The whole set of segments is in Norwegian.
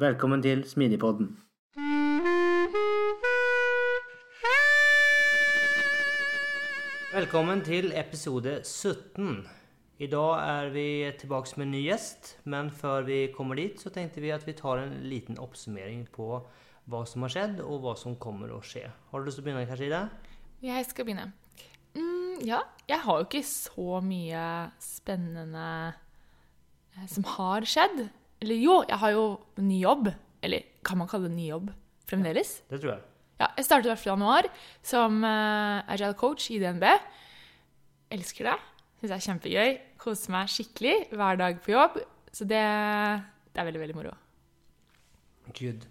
Velkommen til Smidigpodden. Velkommen til episode 17. I dag er vi tilbake med en ny gjest, men før vi kommer dit, så tenkte vi at vi tar en liten oppsummering på hva som har skjedd, og hva som kommer å skje. Har du lyst til å begynne, Kashida? Jeg skal begynne. Mm, ja, jeg har jo ikke så mye spennende eh, som har skjedd. Eller jo, jeg har jo ny jobb. Eller kan man kalle det ny jobb fremdeles? Det tror jeg. Ja, jeg startet i hvert fall i januar som uh, agile coach i DNB. Elsker det. Syns det er kjempegøy. Koser meg skikkelig hver dag på jobb. Så det, det er veldig, veldig moro. Good.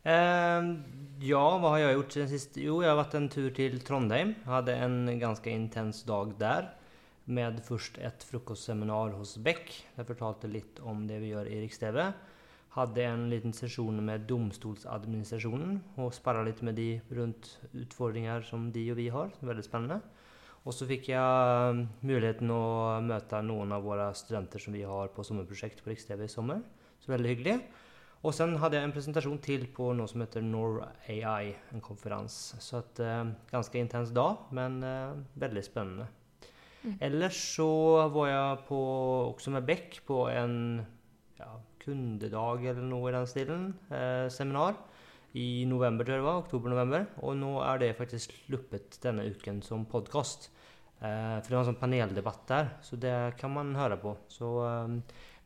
Uh, ja, hva har jeg gjort siden sist? Jo, jeg har vært en tur til Trondheim. Hadde en ganske intens dag der med først et frokostseminar hos Beck. Jeg fortalte litt om det vi gjør i Riks-TV. Hadde en liten sesjon med domstolsadministrasjonen og sparra litt med de rundt utfordringer som de og vi har. Veldig spennende. Og så fikk jeg um, muligheten å møte noen av våre studenter som vi har på sommerprosjekt på Riks-TV i sommer. Så veldig hyggelig. Og sen hadde jeg en presentasjon til på noe som heter Nor AI, en konferanse. Så et uh, ganske intens dag, men uh, veldig spennende. Mm. Ellers så var jeg på, også med Beck på en ja, kundedag eller noe i den stilen. Eh, seminar i november, tror jeg det var. Oktober-november. Og nå er det faktisk sluppet denne uken som podkast. Eh, for det var en sånn paneldebatt der, så det kan man høre på. Så eh,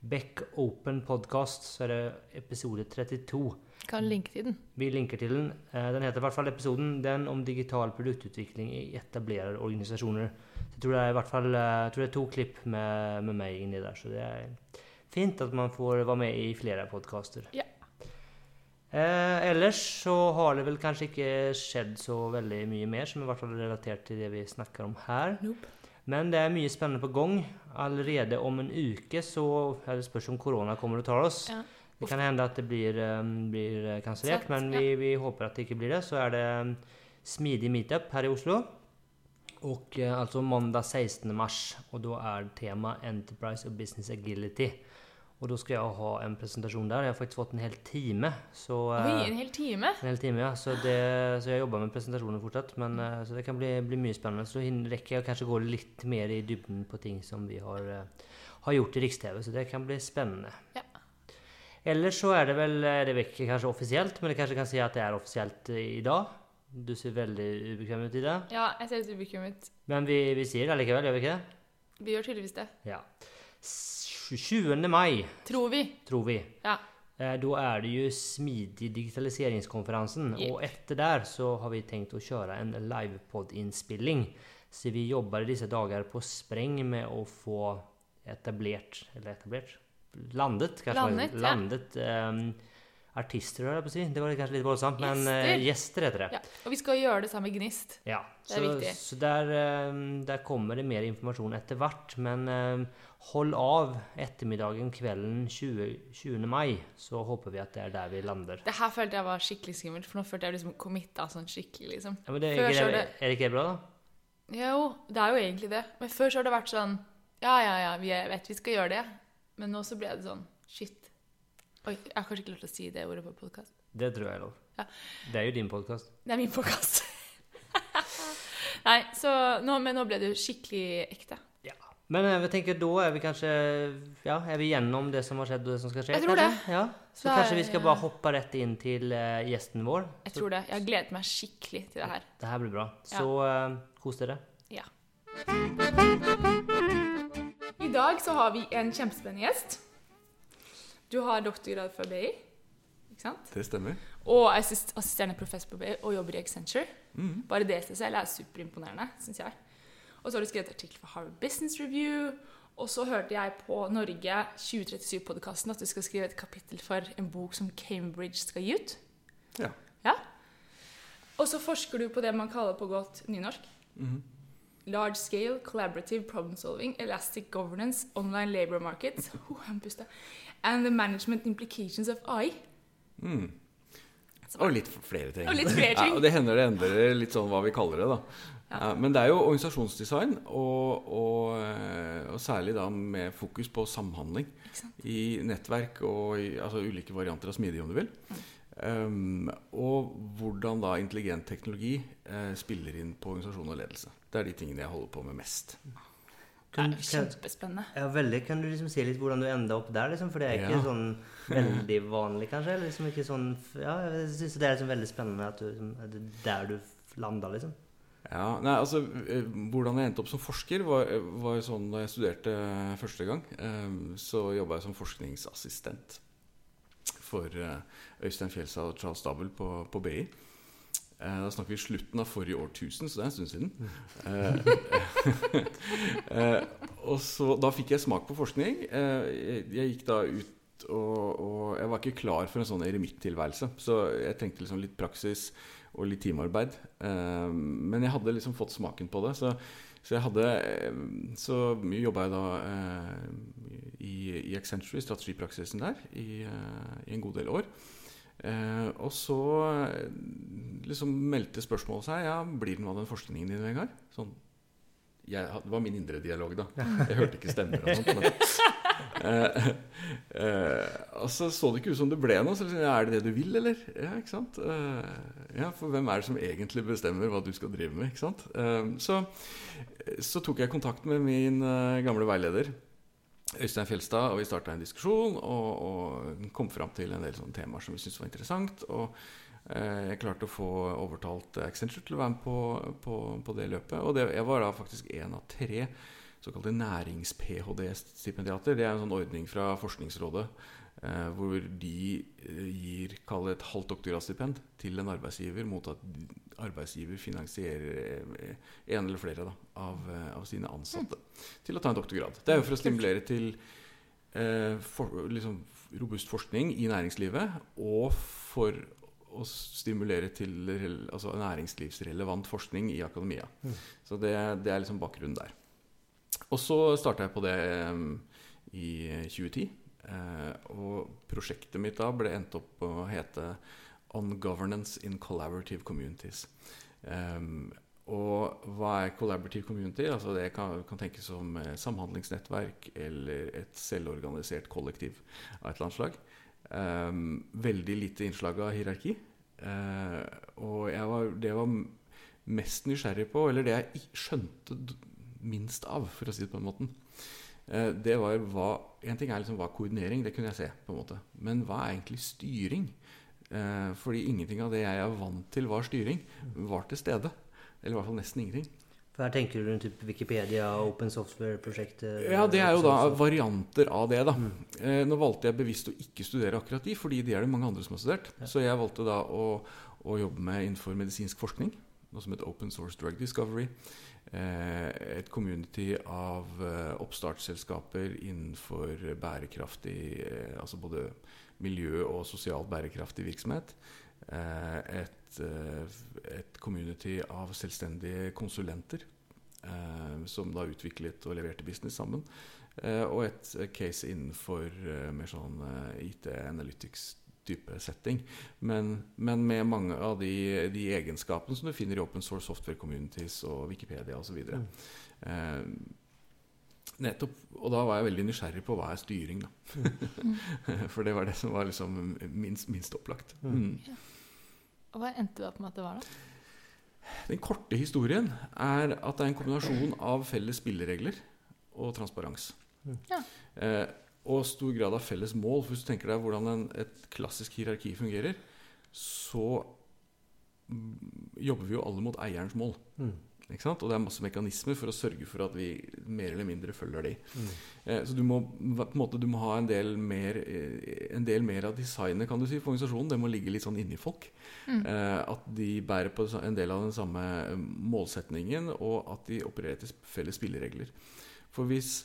Beck Open Podcast, så er det episode 32. Kan linke til den. Vi linker til den. Eh, den heter i hvert fall episoden 'Den om digital produktutvikling i etablerer organisasjoner'. Jeg tror det er i hvert fall tror det er to klipp med, med meg inni der, så det er fint at man får være med i flere podkaster. Ja. Eh, ellers så har det vel kanskje ikke skjedd så veldig mye mer som er i hvert fall relatert til det vi snakker om her. Nope. Men det er mye spennende på gang. Allerede om en uke så er det spørs om korona kommer og tar oss. Ja. Det kan hende at det blir, um, blir kansellert, men vi, vi, håper at det ikke blir det. Så er det um, smidig meetup her i Oslo. Og uh, altså mandag 16. mars. Og da er tema Enterprise og Business Agility. Og da skal jeg ha en presentasjon der. Jeg har faktisk fått en hel time. Så, uh, Oi, en hel time? En hel time, ja. Så, det, så jeg jobber med presentasjoner fortsatt. Men, uh, så det kan bli, bli, mye spennende. Så rekker jeg kanskje gå litt mer i dybden på ting som vi har, har gjort i Riks-TV. Så det kan bli spennende. Ja. Ellers så er det vel Det er ikke kanskje offisielt, men jeg kanskje kan si at det er offisielt i dag. Du ser veldig ubekvem ut i det. Ja, jeg ser litt ubekvem ut. Men vi, vi sier det likevel, gjør vi ikke det? Vi gjør tydeligvis det. Ja. 20. mai. Tror vi. Tror vi. Ja. Eh, da er det jo Smidig digitaliseringskonferansen. Yep. Og etter der så har vi tenkt å kjøre en livepod-innspilling. Så vi jobber i disse dager på spreng med å få etablert Eller etablert? Landet, kanskje. Landet, ja. landet um, artister, jeg på å si. Det var kanskje litt voldsomt, men uh, gjester heter det. Ja. Og vi skal gjøre det sammen med Gnist. Ja, det er så, viktig. Så der, um, der, kommer det mer informasjon etter hvert. Men um, hold av ettermiddagen kvelden 20, 20. mai, så håper vi at det er der vi lander. Det her følte jeg var skikkelig skummelt, for nå følte jeg liksom committa sånn skikkelig, liksom. Ja, men det, er, ikke, det, er det ikke bra, da? Jo, det er jo egentlig det. Men før så har det vært sånn Ja, ja, ja, vi vet vi skal gjøre det. Men nå så ble det sånn Shit. Oi, jeg har kanskje ikke lov til å si det ordet på podkast? Det tror jeg er lov. Ja. Det er jo din podkast. Det er min podkast. Nei, så nå, Men nå ble det jo skikkelig ekte. Ja. Men eh, jeg tenker da er vi kanskje Ja, er vi gjennom det som har skjedd, og det som skal skje? Jeg tror kanskje? Ja. Så, er, kanskje vi skal bare hoppe rett inn til uh, gjesten vår. Jeg Så tror det. Jeg har gledet meg skikkelig til det her. det her blir bra. Ja. Så eh, kos dere. Ja. I dag så har vi en kjempespennende gjest. Du har doktorgrad fra BI, ikke sant? Det stemmer. Og assist assisterende professor på BI og jobber i Accenture. Mm. Bare det i seg selv er superimponerende, syns jeg. Og så har du skrevet artikkel for Harvard Business Review. Og så hørte jeg på Norge 2037-podkasten at du skal skrive et kapittel for en bok som Cambridge skal gi ut. Ja. Ja. Og så forsker du på det man kaller på godt nynorsk Mhm. Large scale collaborative problem solving, elastic governance, online labor markets, oh, and the management implications of AI. Mm. Og litt flere ting. Og litt flere ting. Ja, og det hender det endrer litt sånn hva vi kaller det, da. Ja. Men det er jo organisasjonsdesign, og, og, eh, og særlig da med fokus på samhandling i nettverk og i altså ulike varianter av smidig, om du vil. Um, og hvordan da intelligent teknologi eh, spiller inn på organisasjon og ledelse. Det er de tingene jeg holder på med mest. Det Kan, er kan, kjempespennende. ja, veldig. Kan du liksom si litt hvordan du enda opp der? Liksom? For det er ikke Ja. sånn veldig vanlig, kanskje? Eller liksom ikke sånn Ja, jeg syns det er liksom veldig spennende at du, liksom, at det er der du landa, liksom. Ja, nei, altså eh, Hvordan jeg endte opp som forsker, var, var sånn da jeg studerte første gang. eh, Så jobba jeg som forskningsassistent for eh, Øystein Fjelstad og Charles Stabel på, på BI. Eh, Da snakker vi slutten av forrige årtusen, så det er en stund siden. Eh, og så, Da fikk jeg smak på forskning. Jeg, gikk da ut og, og jeg var ikke klar for en sånn eremitttilværelse. Så jeg trengte liksom litt praksis og litt timearbeid. Eh, men jeg hadde liksom fått smaken på det. Så, så jeg hadde eh, Så jobba jeg da eh, i, i Accenture, i strategipraksisen der, i, eh, i en god del år. Eh, og så liksom meldte spørsmålet seg Ja, blir det noe av den forskningen din, Vegard? Sånn, jeg, det var min indre dialog, da. Jeg hørte ikke stemmer og sånt. Eh, eh, og så så det ikke ut som det ble noe. Så liksom, er det det du vil, eller? Ja, ikke sant? Eh, ja, For hvem er det som egentlig bestemmer hva du skal drive med? ikke sant? Eh, så, så tok jeg kontakt med min eh, gamle veileder. Øystein Fjelstad, og vi starta en diskusjon og, og kom fram til en del sånne temaer som vi syntes var interessant. Og eh, jeg klarte å få overtalt Accenture til å være med på, på, på det løpet. Og det, jeg var da faktisk en av tre såkalte nærings-ph.d.-stipendiater. Det er en sånn ordning fra Forskningsrådet eh, hvor de eh, gir kall et halvt doktorgradsstipend til en arbeidsgiver mot at arbeidsgiver finansierer eh, en eller flere da, av, eh, av sine ansatte til å ta en doktorgrad. Det er jo for å stimulere til eh, for, liksom, robust forskning i næringslivet, og for å stimulere til altså næringslivsrelevant forskning i akademia. Mm. Så det, det er liksom bakgrunnen der. Og så starta jeg på det eh, i 2010. Eh, og prosjektet mitt da ble endt opp å hete On Governance in Collaborative Communities. Um, og hva er collaborative community? Altså det kan, kan tenkes som eh, samhandlingsnettverk eller et selvorganisert kollektiv av et eller annet slag. Um, veldig lite innslag av hierarki. Uh, og var, det jeg var mest nysgjerrig på, eller det jeg skjønte minst av, for å si det på den måten, eh, det var hva En ting er liksom hva koordinering, det kunne jeg se, på en måte. Men hva er egentlig styring? Eh, fordi ingenting av det jeg er vant til var styring, var til stede. Eller i hvert fall nesten ingenting. For her tenker du rundt Wikipedia Wikipedia, open Software-prosjektet? Ja, det er jo da sånn- varianter av det, da. Mm. Eh, nå valgte jeg bevisst å ikke studere akkurat de, fordi de er det mange andre som har studert. Ja. Så jeg valgte da å, å jobbe med innenfor medisinsk forskning, noe som heter Open Source Drug Discovery. Eh, et community av eh, oppstartsselskaper innenfor bærekraftig eh, Altså både miljø- og sosialt bærekraftig virksomhet. Et, et community av selvstendige konsulenter som da utviklet og leverte business sammen. Og et case innenfor mer sånn IT Analytics-type setting. Men, men med mange av de, de egenskapene som du finner i open source software communities og Wikipedia osv. Mm. Eh, nettopp, og da var jeg veldig nysgjerrig på hva er styring, da. For det var det som var liksom minst, minst opplagt. Mm. Mm. Og hva endte det opp med at det var, da? Den korte historien er at det er en kombinasjon av felles spilleregler og transparens. Mm. Ja. Eh, og stor grad av felles mål. For hvis du tenker deg hvordan en, et klassisk hierarki fungerer, så jobber vi jo alle mot eierens mål. Mm. Ikke sant? Og det er masse mekanismer for å sørge for at vi mer eller mindre følger de. Mm. Eh, så du må, på en måte, du må ha en del, mer, eh, en del mer av designet kan du si, for organisasjonen. Det må ligge litt sånn inni folk. Mm. Eh, at de bærer på en del av den samme målsetningen, og at de opererer til felles spilleregler. For hvis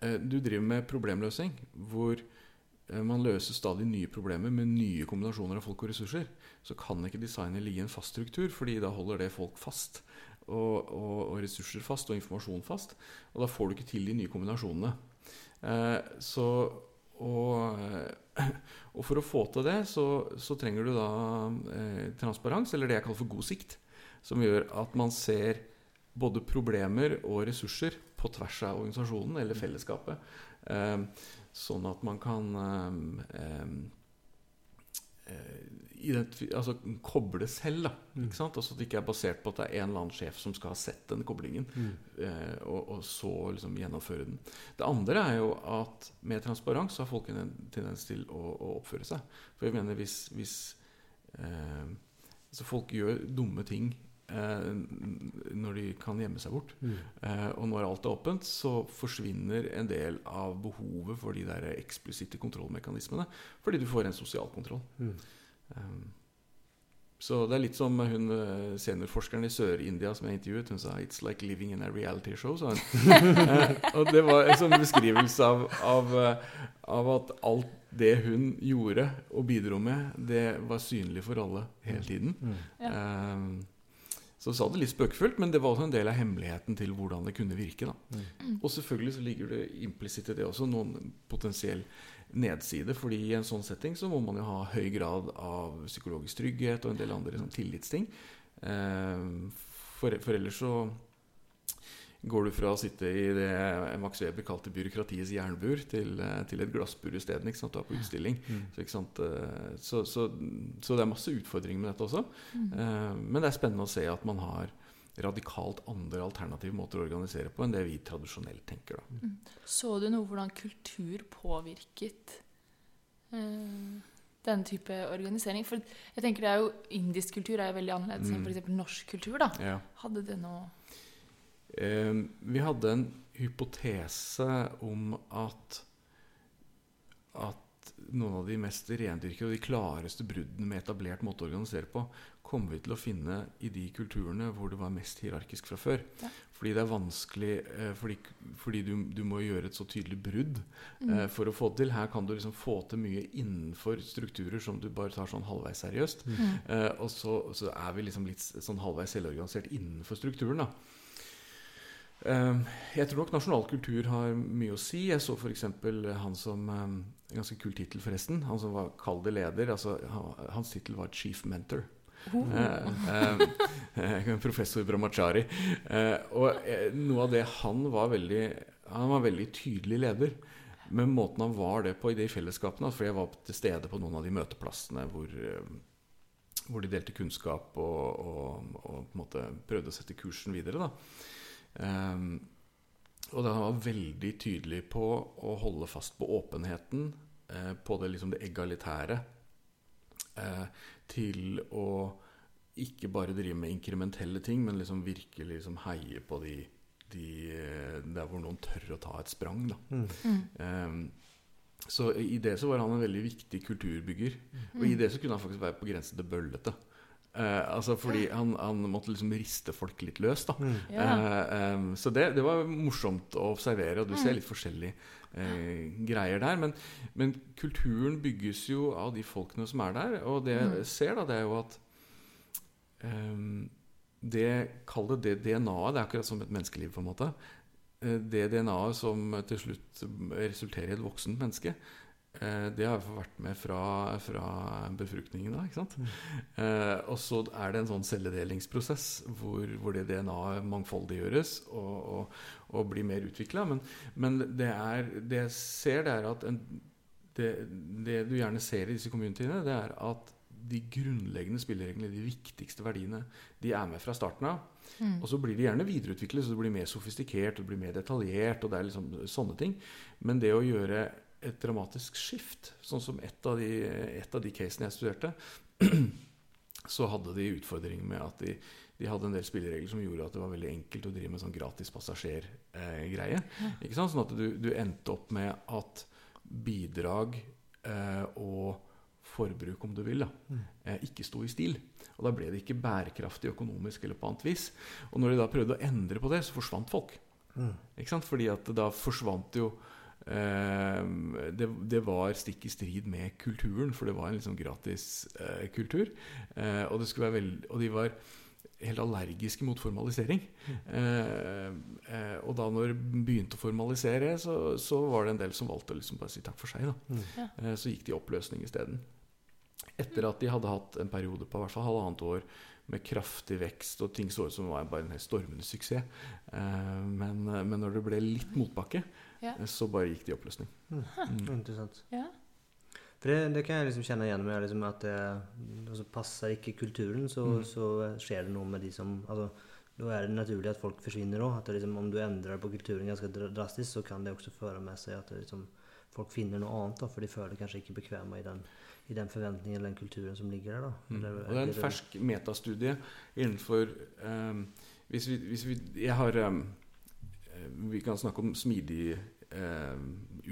du driver med problemløsning, hvor eh, man løser stadig nye problemer med nye kombinasjoner av folk og ressurser, så kan ikke designet ligge i en fast struktur, fordi da holder det folk fast. Og, og, og ressurser fast, og informasjon fast. Og da får du ikke til de nye kombinasjonene. Eh, så og, eh, og for å få til det, så, så trenger du da eh, transparens, eller det jeg kaller for god sikt. Som gjør at man ser både problemer og ressurser på tvers av organisasjonen eller fellesskapet. Eh, sånn at man kan eh, eh, altså, koble selv. Da, Mm. ikke sant? Altså at det ikke er basert på at det er en eller annen sjef som skal ha sett den koblingen, Mm. eh, og, og så liksom gjennomføre den. Det andre er jo at med transparens har folk en tendens til å, å oppføre seg. For jeg mener hvis, hvis eh, folk gjør dumme ting når de kan gjemme seg bort. Mm. Eh, og når alt er åpent, så forsvinner en del av behovet for de der eksplisitte kontrollmekanismene. Fordi du får en sosial kontroll. Mm. Um, så det er litt som hun eh, seniorforskeren i Sør-India som jeg intervjuet. Hun sa 'It's like living in a reality show'. sa hun. Eh, og det var en sånn beskrivelse av, av, eh, av at alt det hun gjorde og bidro med, det var synlig for alle hele tiden. Mm. Um, så sa det litt spøkefullt, men det var også en del av hemmeligheten til hvordan det kunne virke. Da. Mm. Og selvfølgelig så ligger det implisitt i det også noen potensiell nedside. fordi i en sånn setting så må man jo ha høy grad av psykologisk trygghet og en del andre sånn, tillitsting. Eh, for, for ellers så går du fra å sitte i det Max Weber kalte byråkratiets jernbur, til, eh, til et glassbur isteden. Du er på utstilling. Mm. Så, ikke sant? eh, Så, så, så det er masse utfordringer med dette også. Mm. Eh, Men det er spennende å se at man har radikalt andre alternative måter å organisere på enn det vi tradisjonelt tenker. Da. Så du noe hvordan kultur påvirket eh, denne type organisering? For jeg tenker det er jo Indisk kultur er jo veldig annerledes enn Mm. f.eks. norsk kultur. da. Ja. Hadde det noe vi hadde en hypotese om at at noen av de mest rendyrkede og de klareste bruddene med etablert måte å organisere på, kommer vi til å finne i de kulturene hvor det var mest hierarkisk fra før. Ja. Fordi det er vanskelig eh, Fordi, fordi du, du må gjøre et så tydelig brudd Mm. eh, for å få det til. Her kan du liksom få til mye innenfor strukturer som du bare tar sånn halvveis seriøst. Mm. Eh, og så, så er vi liksom litt sånn halvveis selvorganisert innenfor strukturen. da. Eh, jeg tror nok nasjonal kultur har mye å si. Jeg så f.eks. han som en Ganske kul tittel, forresten. Han som var kall det leder. Altså, hans tittel var Chief Mentor. Oh. Professor Brahmachari. Eh, og noe av det han var veldig Han var veldig tydelig leder. Men måten han var det på i de fellesskapene For jeg var til stede på noen av de møteplassene hvor, hvor de delte kunnskap og, og, og på en måte prøvde å sette kursen videre. Da. Eh, og han var veldig tydelig på å holde fast på åpenheten, eh, på det, liksom det egalitære, eh, til å ikke bare drive med inkrementelle ting, men liksom virkelig liksom heie på de, de eh, der hvor noen tør å ta et sprang. Da. Mm. Mm. Eh, så i det så var han en veldig viktig kulturbygger. Og i det så kunne han faktisk være på grensen til bøllete. Eh, altså fordi han, han måtte liksom riste folk litt løs. da Mm. Ja. Eh, em, så det, det var morsomt å observere, og du ser litt forskjellige eh, greier der. Men, men kulturen bygges jo av de folkene som er der. Og det jeg Mm. ser, da, det er jo at em, det Kall det det DNA-et. Det er akkurat som et menneskeliv, på en måte. Eh, Det DNA-et som til slutt resulterer i et voksent menneske. Eh, Det har jeg vært med fra, fra befruktningen da, ikke sant? Eh, og så er det en sånn celledelingsprosess hvor, hvor det DNA-et mangfoldiggjøres og, og, og blir mer utvikla. Men, men det, er, det jeg ser, det er at en, det, det du gjerne ser i disse communityene, det er at de grunnleggende spillereglene, de viktigste verdiene, de er med fra starten av. Mm. Og så blir de gjerne videreutviklet, så det blir mer sofistikert og det blir mer detaljert. og det er liksom sånne ting. Men det å gjøre et dramatisk skift, sånn som et av de, et av de casene jeg studerte, så hadde de utfordringer med at de, de hadde en del spilleregler som gjorde at det var veldig enkelt å drive med sånn gratis passasjergreie. Sant? Sånn at du, du endte opp med at bidrag eh, og forbruk, om du vil, da, eh, ikke sto i stil. Og da ble det ikke bærekraftig økonomisk eller på annet vis. Og når de da prøvde å endre på det, så forsvant folk. Ikke sant? Fordi at da forsvant jo eh, det, det var stikk i strid med kulturen, for det var en liksom sånn gratis eh, kultur. Eh, og, det være veld, og de var helt allergiske mot formalisering. Eh, eh, og da når de begynte å formalisere, så, så var det en del som valgte å liksom bare si takk for seg. Da. Ja. Eh, så gikk de i oppløsning isteden. Etter at de hadde hatt en periode på i hvert fall halvannet år med kraftig vekst, og ting så ut som var bare en helt stormende suksess. Eh, men, men når det ble litt motbakke, Ja. eh, så bare gikk det i oppløsning. Mm. Mm. Intressant. Ja. For det, det kan jeg liksom kjenne igjen med liksom at det, altså passer ikke kulturen, så, Mm. så skjer det noe med de som altså, Da er det naturlig at folk forsvinner òg. Liksom, om du endrer på kulturen ganske drastisk, så kan det også føre med seg at det, liksom, folk finner noe annet. Da, for de føler kanskje ikke bekvemme i den, i den forventningen eller den kulturen som ligger der. Da. Mm. Eller- Og det er en fersk metastudie innenfor um, hvis, vi, hvis vi Jeg har eh, Vi kan snakke om smidig eh,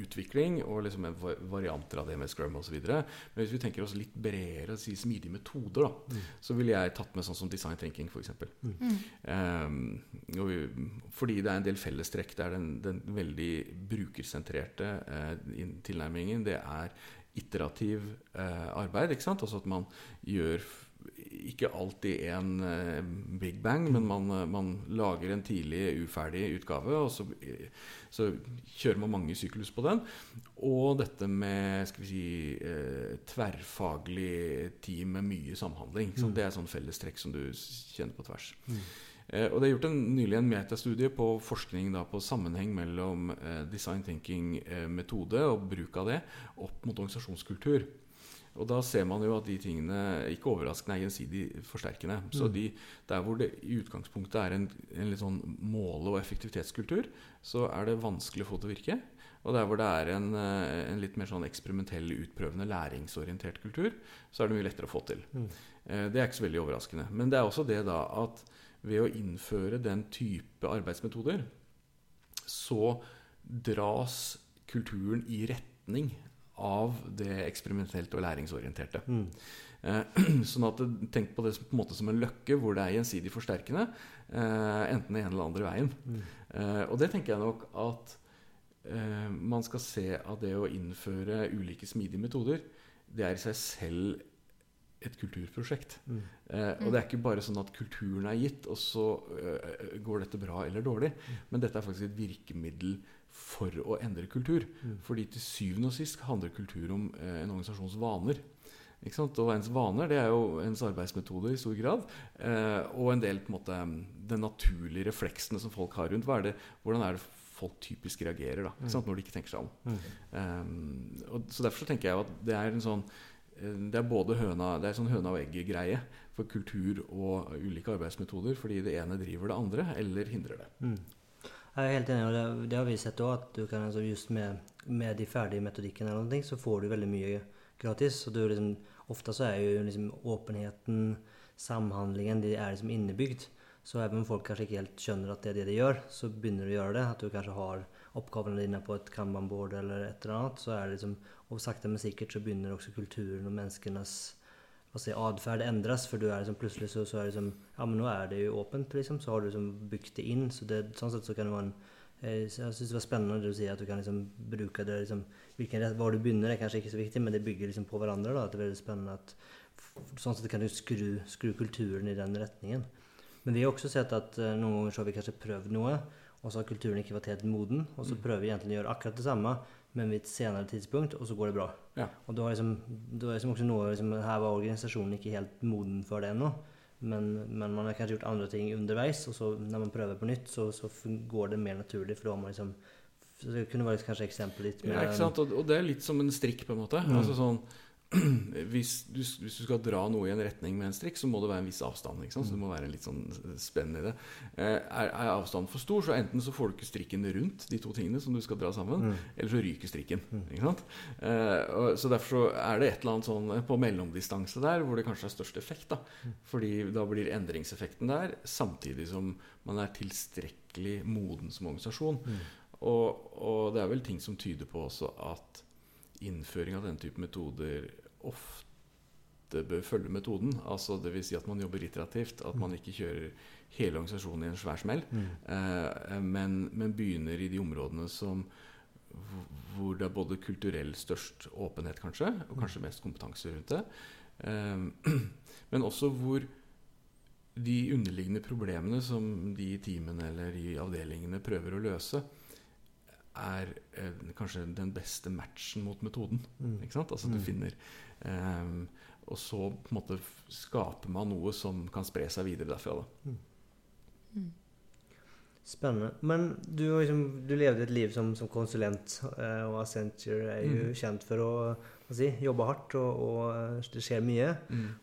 utvikling og liksom varianter av det med scrum osv. Men hvis vi tenker oss litt bredere og sier smidige metoder, da, Mm. så ville jeg tatt med sånn som design thinking, f.eks. Mm. eh, vi- fordi det er en del fellestrekk. Det er den, den veldig brukersentrerte eh, tilnærmingen. Det er iterativ eh, arbeid. ikke sant? Altså at man gjør ikke alltid en eh, big bang, men man, eh, man lager en tidlig uferdig utgave, og så, eh, så kjører man mange syklus på den. Og dette med skal vi si, eh, tverrfaglig team med mye samhandling. Mm. Det er sånn fellestrekk som du kjenner på tvers. Eh, og Det er gjort en, nylig en metastudie på forskning da, på sammenheng mellom eh, design thinking-metode og bruk av det opp mot organisasjonskultur. Og da ser man jo at de tingene ikke overraskende er gjensidig forsterkende. Så de, der hvor det i utgangspunktet er en, en litt sånn måle- og effektivitetskultur, så er det vanskelig å få til å virke. Og der hvor det er en, eh, en litt mer sånn eksperimentell, utprøvende, læringsorientert kultur, så er det mye lettere å få til. Mm. Eh, Det er ikke så veldig overraskende. Men det er også det da at ved å innføre den type arbeidsmetoder, så dras kulturen i retning av det eksperimentelt og læringsorienterte. Mm. Eh, sånn at Tenk på det som, på en måte som en løkke hvor det er gjensidig forsterkende. Eh, enten den ene eller andre veien. Mm. Eh, og det tenker jeg nok at eh, man skal se at det å innføre ulike smidige metoder, det er i seg selv et kulturprosjekt. Mm. Eh, og det er ikke bare sånn at kulturen er gitt, og så eh, går dette bra eller dårlig. Men dette er faktisk et virkemiddel for å endre kultur. Mm. Fordi til syvende og sist handler kultur om eh, en organisasjons vaner. Ikke sant? Og ens vaner det er jo ens arbeidsmetode i stor grad. Eh, og en del på en måte den naturlige refleksene som folk har rundt. Er det, hvordan er det folk typisk reagerer da, sant? når de ikke tenker seg om? Mm. Um, og, så Derfor så tenker jeg at det er en sånn eh, det er både høna, det er sånn høna og egget-greie for kultur og ulike arbeidsmetoder. Fordi det ene driver det andre, eller hindrer det. Mm. Jeg er helt enig, og det, det har vi sett òg. At du kan altså just med, med de ferdige metodikkene eller noe, så får du veldig mye gratis. Og du liksom, ofte så er jo liksom åpenheten, samhandlingen, de er liksom innebygd. Så even om folk kanskje ikke helt skjønner at det er det de gjør, så begynner du å gjøre det. At du kanskje har oppgavene dine på et kanban-board eller et eller annet. så er det liksom, Og sakte, men sikkert så begynner også kulturen og menneskenes hva si, atferd endres. For du er liksom, plutselig så, så er det liksom Ja, men nå er det jo åpent, liksom. Så har du liksom bygd det inn. Så det, sånn sett så kan det være en eh, Jeg syns det var spennende det du sier, at du kan liksom bruke det liksom, hvilken Hvor du begynner, er kanskje ikke så viktig, men det bygger liksom på hverandre. da, at det er veldig spennende at Sånn sett kan du skru, skru kulturen i den retningen. Men vi har også sett at eh, noen ganger så har vi kanskje prøvd noe, og så har kulturen ikke vært helt moden. Og så prøver vi egentlig å gjøre akkurat det samme, men ved et senere tidspunkt, og så går det bra. Ja. Og da har liksom, du har liksom også noe liksom, Her var organisasjonen ikke helt moden for det ennå. Men, men man har kanskje gjort andre ting underveis, og så når man prøver på nytt, så, så går det mer naturlig. For da har man liksom Det kunne vært kanskje eksempel litt med Ja, ikke sant? Og, og det er litt som en strikk, på en måte. Mm. Altså sånn hvis du, hvis du skal dra noe i en retning med en strikk, så må det være en viss avstand. Så det må være en litt sånn spenn i det. Eh, er, er avstanden for stor, så enten så får du ikke strikken rundt de to tingene som du skal dra sammen, Mm. eller så ryker strikken. Ikke sant? Eh, og, så derfor så er det et eller annet sånn på mellomdistanse der hvor det kanskje er størst effekt. da. Fordi da blir endringseffekten der, samtidig som man er tilstrekkelig moden som organisasjon. Og, og det er vel ting som tyder på også at innføring av denne type metoder ofte bør følge metoden. Altså Dvs. Si at man jobber iterativt. At man ikke kjører hele organisasjonen i en svær smell. Eh, men, men begynner i de områdene som hvor- hvor det er både kulturell størst åpenhet, kanskje, og kanskje mest kompetanse rundt det. Eh, men også hvor de underliggende problemene som de i teamene eller i avdelingene prøver å løse, er eh, kanskje den beste matchen mot metoden. Mm. Ikke sant? Altså du finner ehm, Og så på en måte skaper man noe som kan spre seg videre derfra. Da. Spennende. Men du, liksom, du levde et liv som, som konsulent, eh, og Accenture er jo mm. kjent for å si, jobbe hardt, og, og eh, det skjer mye.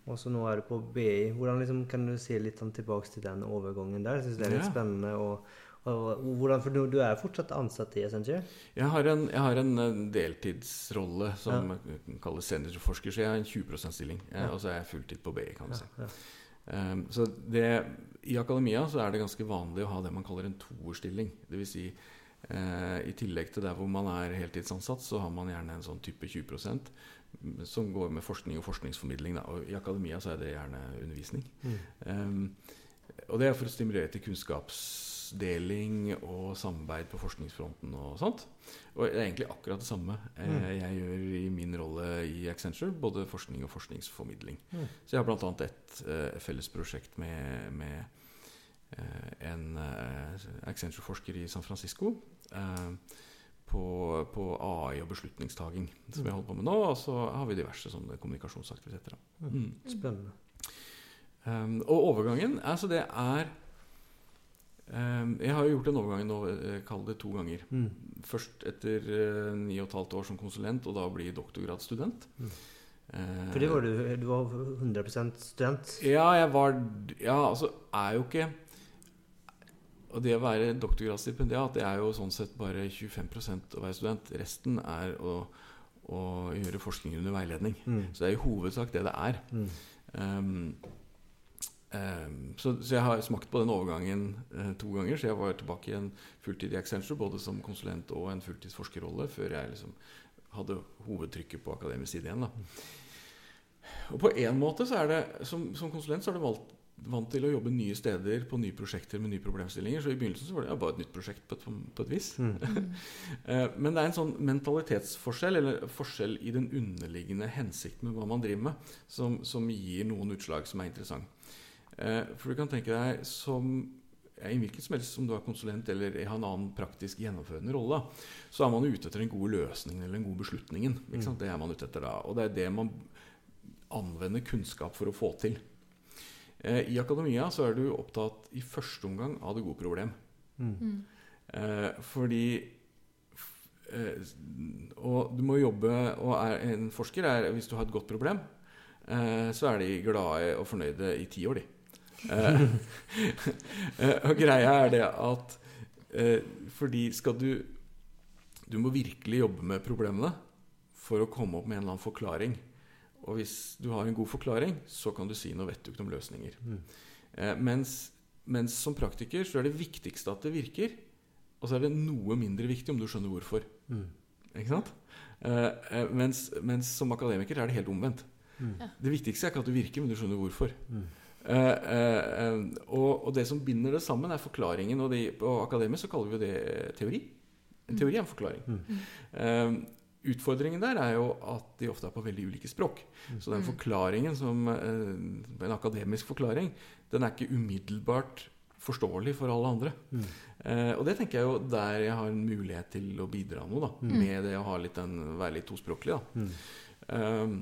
Og så nå er du på BI. Hvordan liksom, Kan du si litt sånn tilbake til den overgangen der? Jeg synes det er litt Ja. spennende. Og hvordan, For du, du er fortsatt ansatt i Accenture? Jeg har en, jeg har en eh, deltidsrolle som kalles seniorforsker, så jeg har en 20 %-stilling. Ja. Og så er jeg fulltid på BI, kan du si. Ja, um, så det, I akademia så er det ganske vanlig å ha det man kaller en toerstilling. Dvs. Si, uh, I tillegg til der hvor man er heltidsansatt, så har man gjerne en sånn type 20 mm, som går med forskning og forskningsformidling. Da. Og I akademia så er det gjerne undervisning. Mm. Um, og det er for å stimulere til kunnskapsdeling og samarbeid på forskningsfronten og sånt. Og det er egentlig akkurat det samme eh, Mm. jeg gjør i min rolle i Accenture. Både forskning og forskningsformidling. Mm. Så jeg har bl.a. et eh, felles prosjekt med, med eh, en eh, Accenture-forsker i San Francisco. eh, på, på AI og beslutningstaking, som jeg holder på med nå. Og så har vi diverse sånne kommunikasjonsaktiviteter. Mm. Spennende. Um, og overgangen altså det er Jeg har jo gjort den overgangen nå, eh, kall det to ganger. Mm. Først etter eh, ni og et halvt år som konsulent, og da bli doktorgradsstudent. Mm. Eh, For det var du, du var 100% student? Ja, jeg var Ja, altså er jo ikke Og det å være doktorgradsstipendiat, det er jo sånn sett bare 25% å være student. Resten er å, å gjøre forskning under veiledning. Mm. Så det er i hovedsak det det er. Um, så, så jeg har smakt på den overgangen eh, to ganger. Så jeg var tilbake i en fulltid i Accenture, både som konsulent og en fulltidsforskerrolle, før jeg liksom hadde hovedtrykket på akademisk side igjen. Da. Og på en måte så er det som, som konsulent så er du valgt, vant til å jobbe nye steder på nye prosjekter med nye problemstillinger. Så i begynnelsen så var det ja, bare et nytt prosjekt på et, på et vis. Mm. Eh, Men det er en sånn mentalitetsforskjell, eller forskjell i den underliggende hensikten med hva man driver med, som, som gir noen utslag som er interessant. Eh, For du kan tenke deg som i hvilken som helst, om du er konsulent eller har en annen praktisk gjennomførende rolle, så er man ute etter den gode løsningen eller den gode beslutningen. Ikke sant? Det er man ute etter da. Og det er det man anvender kunnskap for å få til. Eh, I akademia så er du opptatt i første omgang av det gode problem. Mm. Eh, fordi f- eh, Og du må jobbe Og er en forsker er Hvis du har et godt problem, eh, så er de glade og fornøyde i ti år, de. Eh, eh, og greia er det at eh, fordi skal du Du må virkelig jobbe med problemene for å komme opp med en eller annen forklaring. Og hvis du har en god forklaring, så kan du si noe vet du ikke om løsninger. Mm. Eh, mens, mens som praktiker så er det viktigste at det virker. Og så er det noe mindre viktig om du skjønner hvorfor. Mm. Ikke sant? Mens, mens som akademiker er det helt omvendt. Mm. Det viktigste er ikke at du virker, men du skjønner hvorfor. Mm. Eh, eh, eh, og, det som binder det sammen, er forklaringen. Og det, på akademisk så kaller vi det teori. En teori er en forklaring. Mm. Eh, utfordringen der er jo at de ofte er på veldig ulike språk. Så den Mm. forklaringen som En akademisk forklaring, den er ikke umiddelbart forståelig for alle andre. Mm. Eh, og det tenker jeg jo der jeg har en mulighet til å bidra noe, da. Mm. Med det å ha litt den, være litt tospråklig, da. Mm. eh,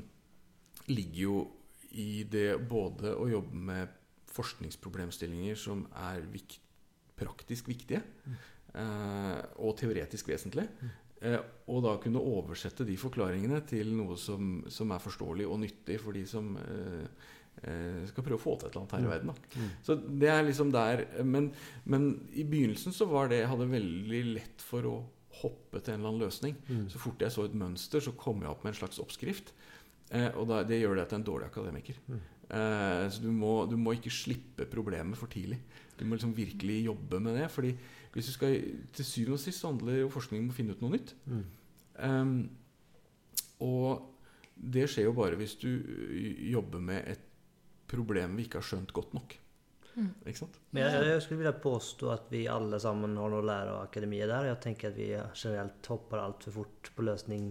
ligger jo i det både å jobbe med forskningsproblemstillinger som er vikt, praktisk viktige, Mm. eh, og teoretisk vesentlige. Eh, og da kunne oversette de forklaringene til noe som, som er forståelig og nyttig for de som eh, skal prøve å få til et eller annet her i verden. Da. Så det er liksom der men, men i begynnelsen så var det Jeg hadde veldig lett for å hoppe til en eller annen løsning. Så fort jeg så et mønster, så kom jeg opp med en slags oppskrift. Eh, og da, det gjør deg til en dårlig akademiker. Eh, så du må, du må ikke slippe problemet for tidlig. Du må liksom virkelig jobbe med det. fordi hvis du skal, til syvende og sist handler jo forskning om å finne ut noe nytt. Um, og det skjer jo bare hvis du jobber med et problem vi ikke har skjønt godt nok. Ikke sant? Men jeg, jeg skulle ville påstå at vi alle sammen har noe å lære av akademiet der. Jeg tenker at vi generelt hopper altfor fort på løsning,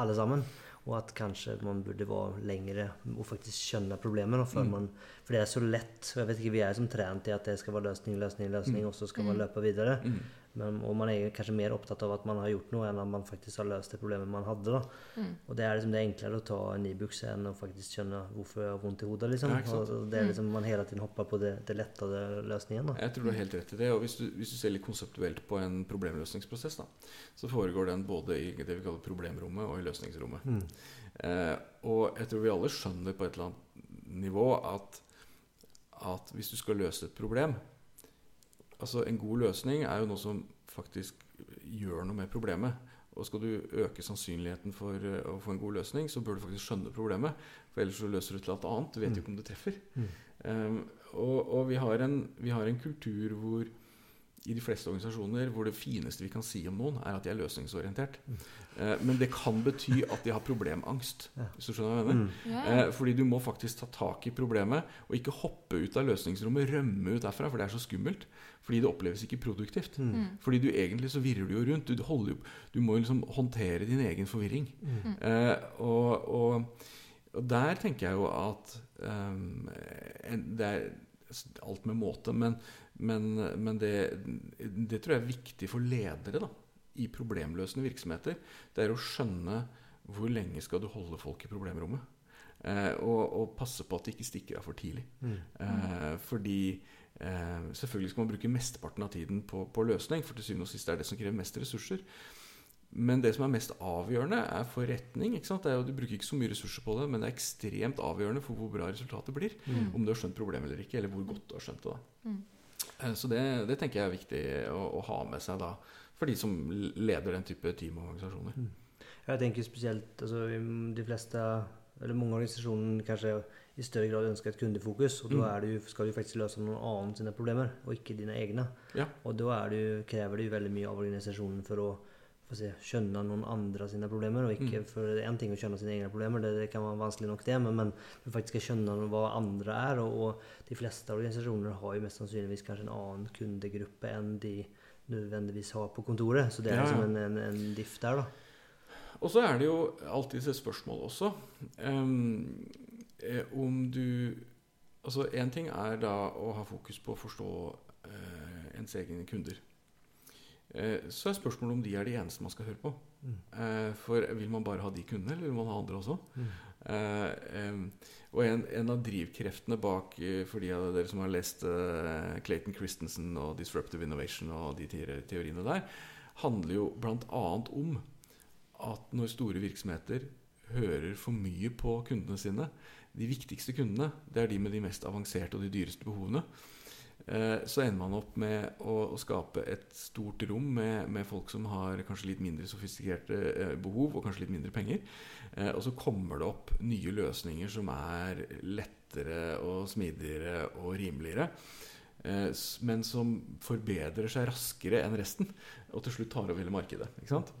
alle sammen. Og at kanskje man burde være lengre og faktisk skjønne problemet. da, mm. man, for det er så lett. og Jeg vet ikke, Vi er som trent til at det skal være løsning, løsning, løsning, og så skal man løpe videre. Men, og man er kanskje mer opptatt av at man har gjort noe, enn at man faktisk har løst det problemet man hadde. da. Og det er liksom det er enklere å ta en Ibux enn å faktisk skjønne hvorfor jeg har vondt i hodet. liksom. Ja, og det er liksom Man hele tiden hopper på det, det lettere løsningen. da. Jeg tror du har helt rett i det. Og hvis du, hvis du ser litt konseptuelt på en problemløsningsprosess, da, så foregår den både i det vi kaller problemrommet og i løsningsrommet. Eh, og jeg tror vi alle skjønner på et eller annet nivå at, at hvis du skal løse et problem Altså En god løsning er jo noe som faktisk gjør noe med problemet. Og skal du øke sannsynligheten for eh, å få en god løsning, så bør du faktisk skjønne problemet. For ellers så løser du til alt annet. Du vet jo ikke om det treffer. Um, og og vi, har en, vi har en kultur hvor i de fleste organisasjoner hvor det fineste vi kan si om noen, er at de er løsningsorientert. Eh, men det kan bety at de har problemangst. Hvis du skjønner hva jeg mener. Ja. Eh, fordi du må faktisk ta tak i problemet og ikke hoppe ut av løsningsrommet, rømme ut derfra, for det er så skummelt. Fordi det oppleves ikke produktivt. Fordi du egentlig så virrer du jo rundt. Du, holder jo, du må jo liksom håndtere din egen forvirring. Eh, og, og, og der tenker jeg jo at um, det er alt med måte, men, men, men det, det tror jeg er viktig for ledere da, i problemløsende virksomheter. Det er å skjønne hvor lenge skal du holde folk i problemrommet. Eh, og, og passe på at de ikke stikker av for tidlig. Eh, fordi eh, selvfølgelig skal man bruke mesteparten av tiden på, på løsning, for til syvende og sist er det som krever mest ressurser. Men det som er mest avgjørende, er forretning. ikke sant? Det er jo, du bruker ikke så mye ressurser på det, men det er ekstremt avgjørende for hvor bra resultatet blir. Om du har skjønt problemet eller ikke, eller hvor godt du har skjønt det. da. Eh, Så det, det tenker jeg er viktig å, å ha med seg da, for de som leder den type team og organisasjoner. Jeg tenker spesielt altså, de fleste eller mange organisasjoner kanskje i større grad ønsker et kundefokus. Og da er det skal du faktisk løse noen annen sine problemer, og ikke dine egne. Ja. Og da det krever det jo veldig mye av organisasjonen for å se, skjønne noen andre sine problemer. og ikke for det er En ting å skjønne sine egne problemer, det, det kan være vanskelig nok, det, men, men du faktisk skal skjønne hva andre er. Og, og de fleste organisasjoner har jo mest sannsynligvis kanskje en annen kundegruppe enn de nødvendigvis har på kontoret. Så det er liksom en, en, en diff der, da. Og så er det jo alltid et spørsmål også eh, om du Altså én ting er da å ha fokus på å forstå uh, ens egne kunder. Eh, så er spørsmålet om de er de eneste man skal høre på. Mm. for vil man bare ha de kundene, eller vil man ha andre også? Eh, em, og en, en av drivkreftene bak, eh, for de av dere som har lest eh, Clayton Christensen og Disruptive Innovation og de teoriene der, handler jo bl.a. om at når store virksomheter hører for mye på kundene sine De viktigste kundene, det er de med de mest avanserte og de dyreste behovene. Eh, Så ender man opp med å, å skape et stort rom med, med folk som har kanskje litt mindre sofistikerte eh, behov og kanskje litt mindre penger. Eh, Og så kommer det opp nye løsninger som er lettere og smidigere og rimeligere. Men som forbedrer seg raskere enn resten, og til slutt tar over hele markedet. Ikke sant?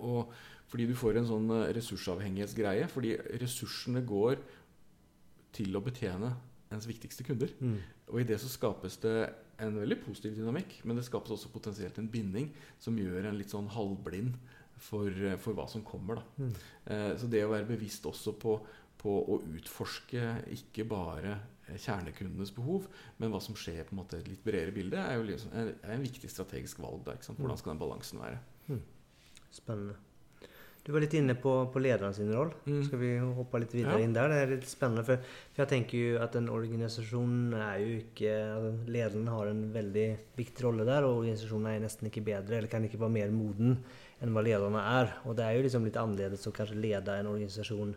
Og fordi du får en sånn ressursavhengighetsgreie. Fordi ressursene går til å betjene ens viktigste kunder. Og i det så skapes det en veldig positiv dynamikk, men det skapes også potensielt en binding som gjør en litt sånn halvblind for, for hva som kommer. Da. Eh, så det å være bevisst også på, på å utforske ikke bare kjernekundenes behov, men hva som skjer på en måte et litt bredere bilde, er jo liksom, er, er en viktig strategisk valg. Da? Hvordan skal den balansen være? Spennende. Du var litt inne på, på lederen sin roll. Mm. Skal vi hoppe litt videre Ja. inn der? Det er litt spennende. For, for jeg tenker jo at en organisasjon er jo ikke altså, Lederen har en veldig viktig rolle der, og organisasjonen er nesten ikke bedre, eller kan ikke være mer moden enn hva lederne er. Og det er jo liksom litt annerledes å kanskje lede en organisasjon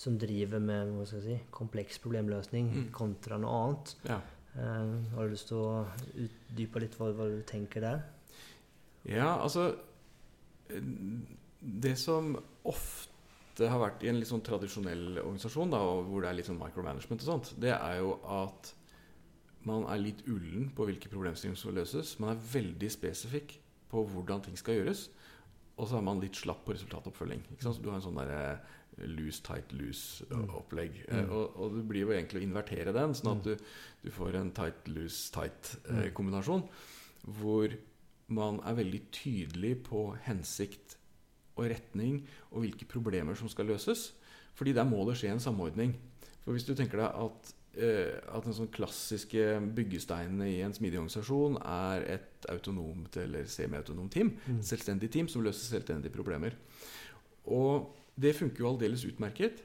som driver med hva skal jeg si, kompleks problemløsning Mm. kontra noe annet. Ja. Uh, har du lyst til å utdype litt hva, hva du tenker der? Ja, altså eh, Det som ofte har vært i en litt sånn tradisjonell organisasjon, da, hvor det er litt sånn micromanagement og sånt, det er jo at man er litt ullen på hvilke problemstillinger som løses. Man er veldig spesifikk på hvordan ting skal gjøres. Og så er man litt slapp på resultatoppfølging. Du har en sånn derre loose, tight, loose-opplegg. Mm. Og, og det blir jo egentlig å invertere den, sånn at Mm. du, du får en tight, loose, Mm. tight-kombinasjon. hvor man er veldig tydelig på hensikt og retning og hvilke problemer som skal løses. Fordi der må det skje en samordning. For hvis du tenker deg at, eh, at den sånn klassiske byggesteinene i en smidig organisasjon er et autonomt eller semiautonomt team, Mm. selvstendig team som løser selvstendige problemer. Og det funker jo aldeles utmerket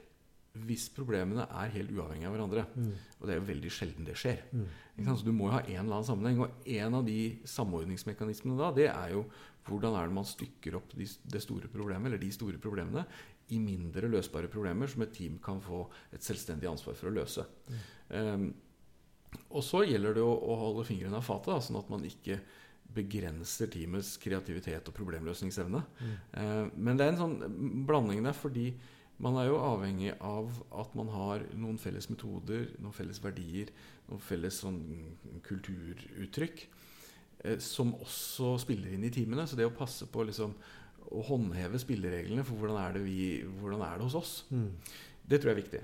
hvis problemene er helt uavhengige av hverandre. Mm. Og det er jo veldig sjelden det skjer. Mm. Så du må jo ha en eller annen sammenheng. Og en av de samordningsmekanismene da, det er jo hvordan er det man stykker opp de, det store problemet, eller de store problemene i mindre løsbare problemer som et team kan få et selvstendig ansvar for å løse. Um, og så gjelder det å, å holde fingrene av fatet, da, sånn at man ikke begrenser teamets kreativitet og problemløsningsevne. Mm. Uh, men det er en sånn blanding der, fordi man er jo avhengig av at man har noen felles metoder, noen felles verdier, noen felles sånn kulturuttrykk som også spiller inn i timene. Så det å passe på liksom, å håndheve spillereglene for hvordan er det, vi, hvordan er det hos oss, Mm. det tror jeg er viktig.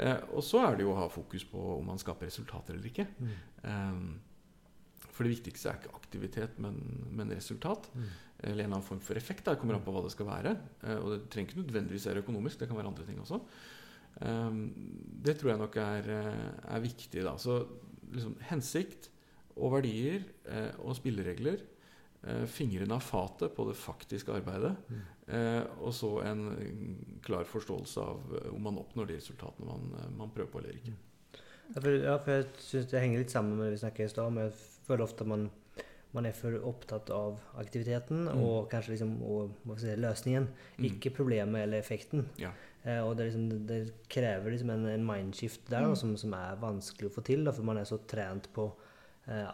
Eh, og så er det jo å ha fokus på om man skaper resultater eller ikke. Mm. Eh, for det viktigste er ikke aktivitet, men, men resultat. Mm. Eller en eller annen form for effekt. Da. Det kommer an på hva det skal være. Eh, og det trenger ikke nødvendigvis være økonomisk, det kan være andre ting også. Eh, det tror jeg nok er, eh, er viktig. Da. Så liksom, hensikt og verdier eh, og spilleregler. Eh, fingrene av fatet på det faktiske arbeidet. Mm. Eh, og så en mm, klar forståelse av eh, om man oppnår de resultatene man, eh, man prøver på eller ikke. Ja, for, ja, for jeg synes det henger litt sammen med det vi snakket i stad. Men jeg føler ofte at man, man er for opptatt av aktiviteten Mm. og kanskje liksom, og, si, løsningen, Mm. ikke problemet eller effekten. Ja. Eh, og det, liksom, det krever liksom en, en mindshift der da, Mm. som, som er vanskelig å få til, da, for man er så trent på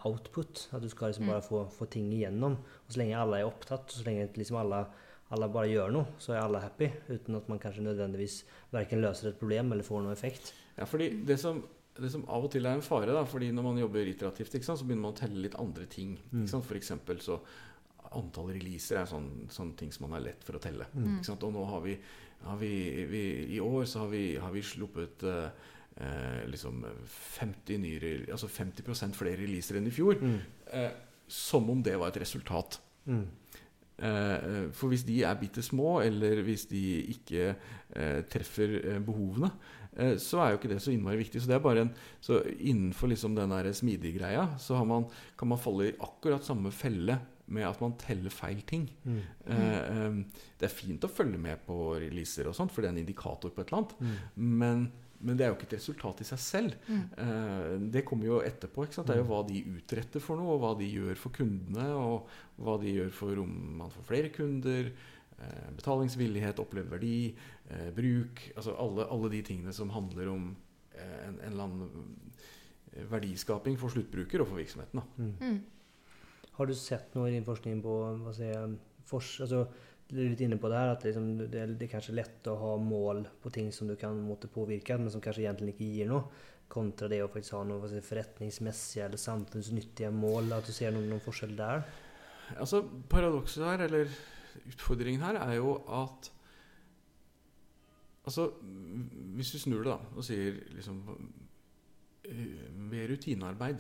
output. At du skal liksom Mm. bare få, få ting igjennom. Og så lenge alle er opptatt, så lenge liksom alle, alle bare gjør noe, så er alle happy. Uten at man kanskje nødvendigvis verken løser et problem eller får noe effekt. Ja, fordi det som, det som av og til er en fare, da, fordi når man jobber iterativt, ikke sant, så begynner man å telle litt andre ting. Mm. Ikke sant? For eksempel så Antall releaser er sånn, sånne ting som man er lett for å telle. Mm. Ikke sant? Og nå har vi, har vi, vi I år så har vi, har vi sluppet eh, eh, liksom 50 nye, altså 50% flere releaser enn i fjor. Mm. Eh, som om det var et resultat. Mm. Eh, For hvis de er bitte små, eller hvis de ikke eh, treffer eh, behovene, eh, så er jo ikke det så innmari viktig. Så det er bare en, så innenfor liksom den der smidig-greia så har man, kan man falle i akkurat samme felle med at man teller feil ting. Mm. Eh, det er fint å følge med på releaser, og sånt, for det er en indikator på et eller annet. Mm. Men, men det er jo ikke et resultat i seg selv. Mm. Eh, det kommer jo etterpå. Ikke sant? Det er jo hva de utretter for noe, og hva de gjør for kundene, og hva de gjør for om man får flere kunder, eh, betalingsvillighet, opplevd verdi, eh, bruk Altså alle, alle de tingene som handler om en, en eller annen verdiskaping for sluttbruker og for virksomheten. Da. Mm. Mm. Har du sett noe i din forskning på hva sier jeg, for, altså, Du er litt inne på det her at liksom, det, det er kanskje lett å ha mål på ting som du kan måtte påvirke, men som kanskje egentlig ikke gir noe, kontra det å faktisk ha noe si, forretningsmessige eller samfunnsnyttige mål. At du ser noen, noen forskjell der? Altså, Paradokset her, eller utfordringen her, er jo at Altså, hvis du snur det da og sier liksom eh, Ved rutinearbeid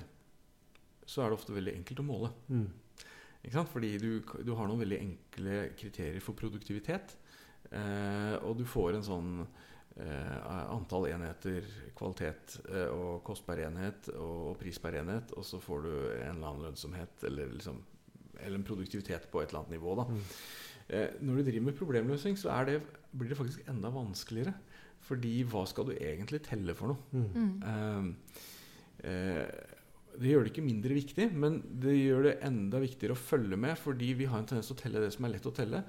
så er det ofte veldig enkelt å måle. Mm. Ikke sant? Fordi du, du har noen veldig enkle kriterier for produktivitet. Eh, og du får en sånn eh, antall enheter, kvalitet eh, og kost per enhet og, og pris per enhet, og så får du en eller annen lønnsomhet eller, liksom, eller en produktivitet på et eller annet nivå. Da. Mm. Eh, når du driver med problemløsning, så er det, blir det faktisk enda vanskeligere. Fordi hva skal du egentlig telle for noe? Mm. Det gjør det ikke mindre viktig, men det gjør det enda viktigere å følge med, fordi vi har en tendens til å telle det som er lett å telle.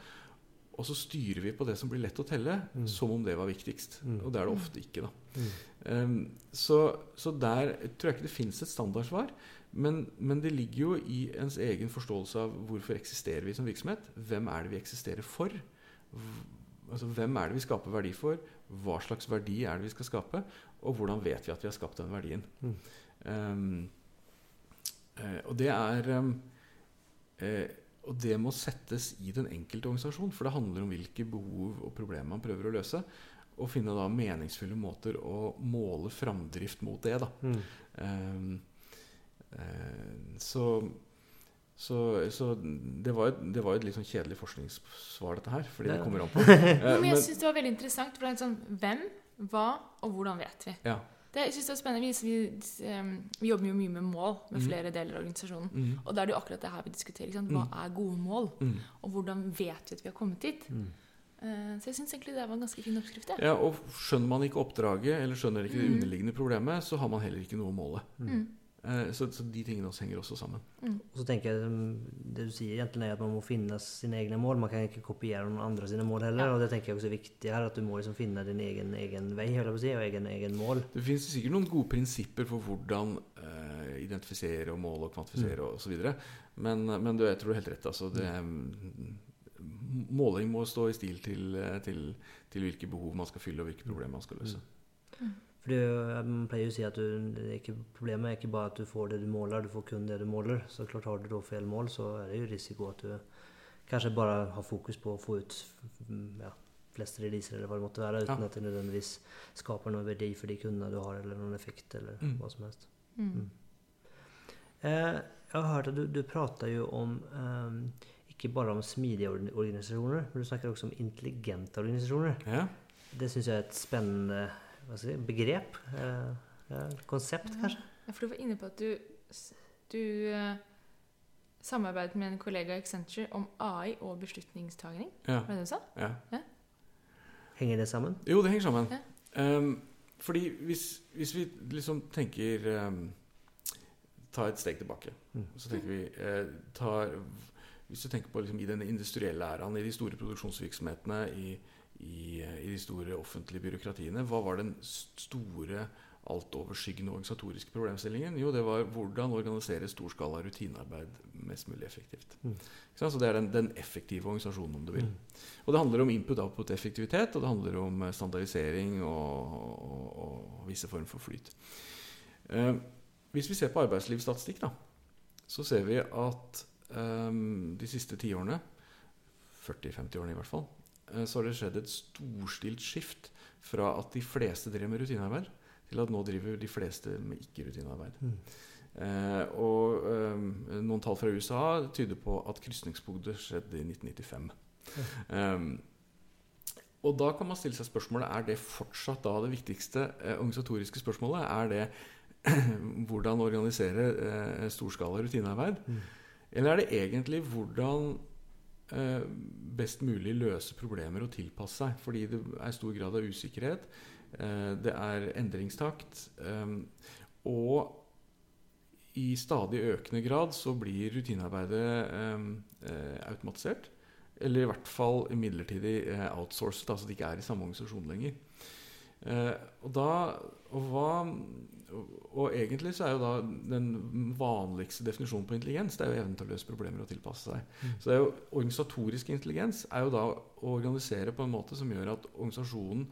og så styrer vi på det som blir lett å telle, Mm. som om det var viktigst. Mm. Og det er det ofte ikke, da. Mm. Um, så, så der tror jeg ikke det fins et standardsvar. Men, men det ligger jo i ens egen forståelse av hvorfor eksisterer vi som virksomhet. Hvem er det vi eksisterer for? Altså, hvem er det vi skaper verdi for? Hva slags verdi er det vi skal skape? Og hvordan vet vi at vi har skapt den verdien? Um, og det er eh, Og det må settes i den enkelte organisasjon, for det handler om hvilke behov og problemer man prøver å løse. Og finne da meningsfulle måter å måle framdrift mot det. da Mm. um, eh, så så, så det, var jo det var et litt sånn kjedelig forskningssvar, dette her. Fordi det det kommer an på. Eh, Men jeg syns det var veldig interessant. For det er sånn Hvem, hva og hvordan vet vi? ja. Det, jeg synes det er spennende. Vi, vi, jobber jo mye med mål med Mhm. flere deler av organisasjonen. Mm, Og da er det jo akkurat det her vi diskuterer. Hva er gode mål? mm. Og hvordan vet vi at vi har kommet dit? Mm. Eh, så jeg syns egentlig det var en ganske fin oppskrift. Ja. Ja, og skjønner man ikke oppdraget, eller skjønner ikke det Mm. underliggende problemet, så har man heller ikke noe å måle. Mm. Eh, Så, så de tingene også henger også sammen. Og så tenker jeg um, Det du sier egentlig er at man må finne sine egne mål. Man kan ikke kopiere noen andre sine mål heller. Ja. Og det tenker jeg også er viktig her, at du må liksom finne din egen, egen vei jeg si, og egen, egen mål. Det finnes sikkert noen gode prinsipper for hvordan uh, identifisere og måle og kvantifisere og osv. Men, men du, jeg tror du har helt rett. Altså, det, mm, måling må stå i stil til, eh, til, til hvilke behov man skal fylle, og hvilke problemer man skal løse. For er Man pleier jo å si at du, det er ikke, problemet er ikke bare at du får det du måler, du får kun det du måler. Så klart har du da feil mål, så er det jo risiko at du kanskje bare har fokus på å få ut mm, ja, flest releaser eller hva det måtte være, uten Ja. at det nødvendigvis skaper noen verdi for de kundene du har, eller noen effekt, eller Mm. hva som helst. Mm. Eh, jeg har hørt at du, du prater jo om ehm, ikke bare om smidige organ- organisasjoner, men du snakker også om intelligente organisasjoner. Ja? Det syns jeg er et spennende jeg si, begrep. Eh, ja, konsept, kanskje. Ja, for du var inne på at du, du eh, samarbeidet med en kollega i Accenture om AI og beslutningstagning. Ja. Var det du sa? ja. Henger det sammen? Jo, det henger sammen. Ja. Um, fordi hvis, hvis vi liksom tenker um, Ta et steg tilbake. Mm. Så tenker vi eh, tar, Hvis du tenker på liksom, i den industrielle æraen, i de store produksjonsvirksomhetene, i, i, eh, i de store offentlige byråkratiene, hva var den store altoverskyggende organisatoriske problemstillingen? Jo, det var hvordan organisere storskala rutinearbeid mest mulig effektivt. Mm. Så det er den, den effektive organisasjonen, om du vil. Mm. Og det handler om input-output-effektivitet, og det handler om eh, standardisering og, og, og visse former for flyt. Eh, hvis vi ser på arbeidslivsstatistikk, da, så ser vi at eh, de siste tiårene, 40-50 årene i hvert fall, så har det skjedd et storstilt skift fra at de fleste drev med rutinearbeid, til at nå driver de fleste med ikke-rutinearbeid. Mm. Eh, og eh, noen tall fra USA tyder på at krysningspunktet skjedde i 1995. Um, og da kan man stille seg spørsmålet er det fortsatt da det viktigste eh, organisatoriske spørsmålet. Er det hvordan organisere eh, storskala rutinearbeid? Mm. Eller er det egentlig hvordan eh, best mulig løse problemer og tilpasse seg? Fordi det er stor grad av usikkerhet. Eh, det er endringstakt. eh, og i stadig økende grad så blir rutinearbeidet eh, eh, automatisert. Eller i hvert fall midlertidig eh, outsourcet, altså at det ikke er i samme organisasjon lenger. Eh, og, da, og, hva, og, egentlig så er jo da den vanligste definisjonen på intelligens det er jo evnen til å løse problemer og tilpasse seg. Mm. Så det er jo organisatorisk intelligens er jo da å organisere på en måte som gjør at organisasjonen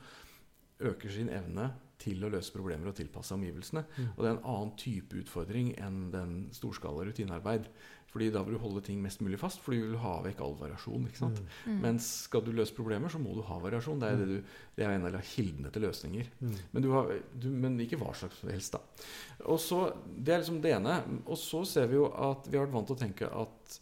øker sin evne til å løse problemer og tilpasse omgivelsene. Mm. Og det er en annen type utfordring enn den storskala rutinearbeid. Fordi da vil du holde ting mest mulig fast, fordi du vil ha vekk all variasjon. ikke sant? Mm. Mm. Mens skal du løse problemer, så må du ha variasjon. Det er, det du, det er en av kildene til løsninger. Mm. Men, du har, du, men ikke hva slags som helst, da. Og så, Det er liksom det ene. Og så ser vi jo at vi har vært vant til å tenke at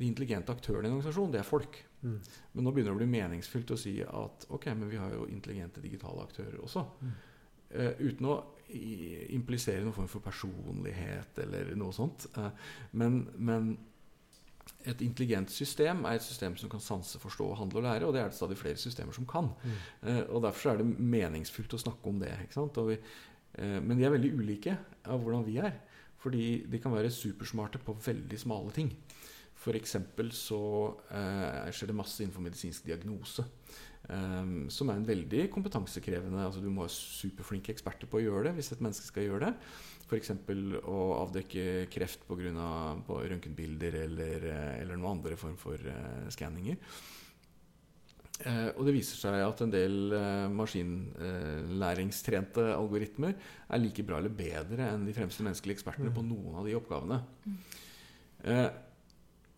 de intelligente aktørene i en organisasjon, det er folk. Mm. Men nå begynner det å bli meningsfylt å si at ok, men vi har jo intelligente digitale aktører også. Mm. Eh, uten å implisere noen form for personlighet eller noe sånt. Eh, men, men et intelligent system er et system som kan sanse, forstå, handle og lære, og det er det stadig flere systemer som kan. Mm. Eh, og Derfor er det meningsfullt å snakke om det. vi, eh, men de er veldig ulike av hvordan vi er. Fordi de kan være supersmarte på veldig smale ting. F.eks. så eh, skjer det masse innenfor medisinsk diagnose. Eh, som er en veldig kompetansekrevende altså Du må ha superflinke eksperter på å gjøre det hvis et menneske skal gjøre det. F.eks. å avdekke kreft på grunn av på røntgenbilder eller, eh, eller noen andre form for uh, skanninger. Uh, og det viser seg at en del uh, maskinlæringstrente algoritmer er like bra eller bedre enn de fremste menneskelige ekspertene på noen av de oppgavene. Eh,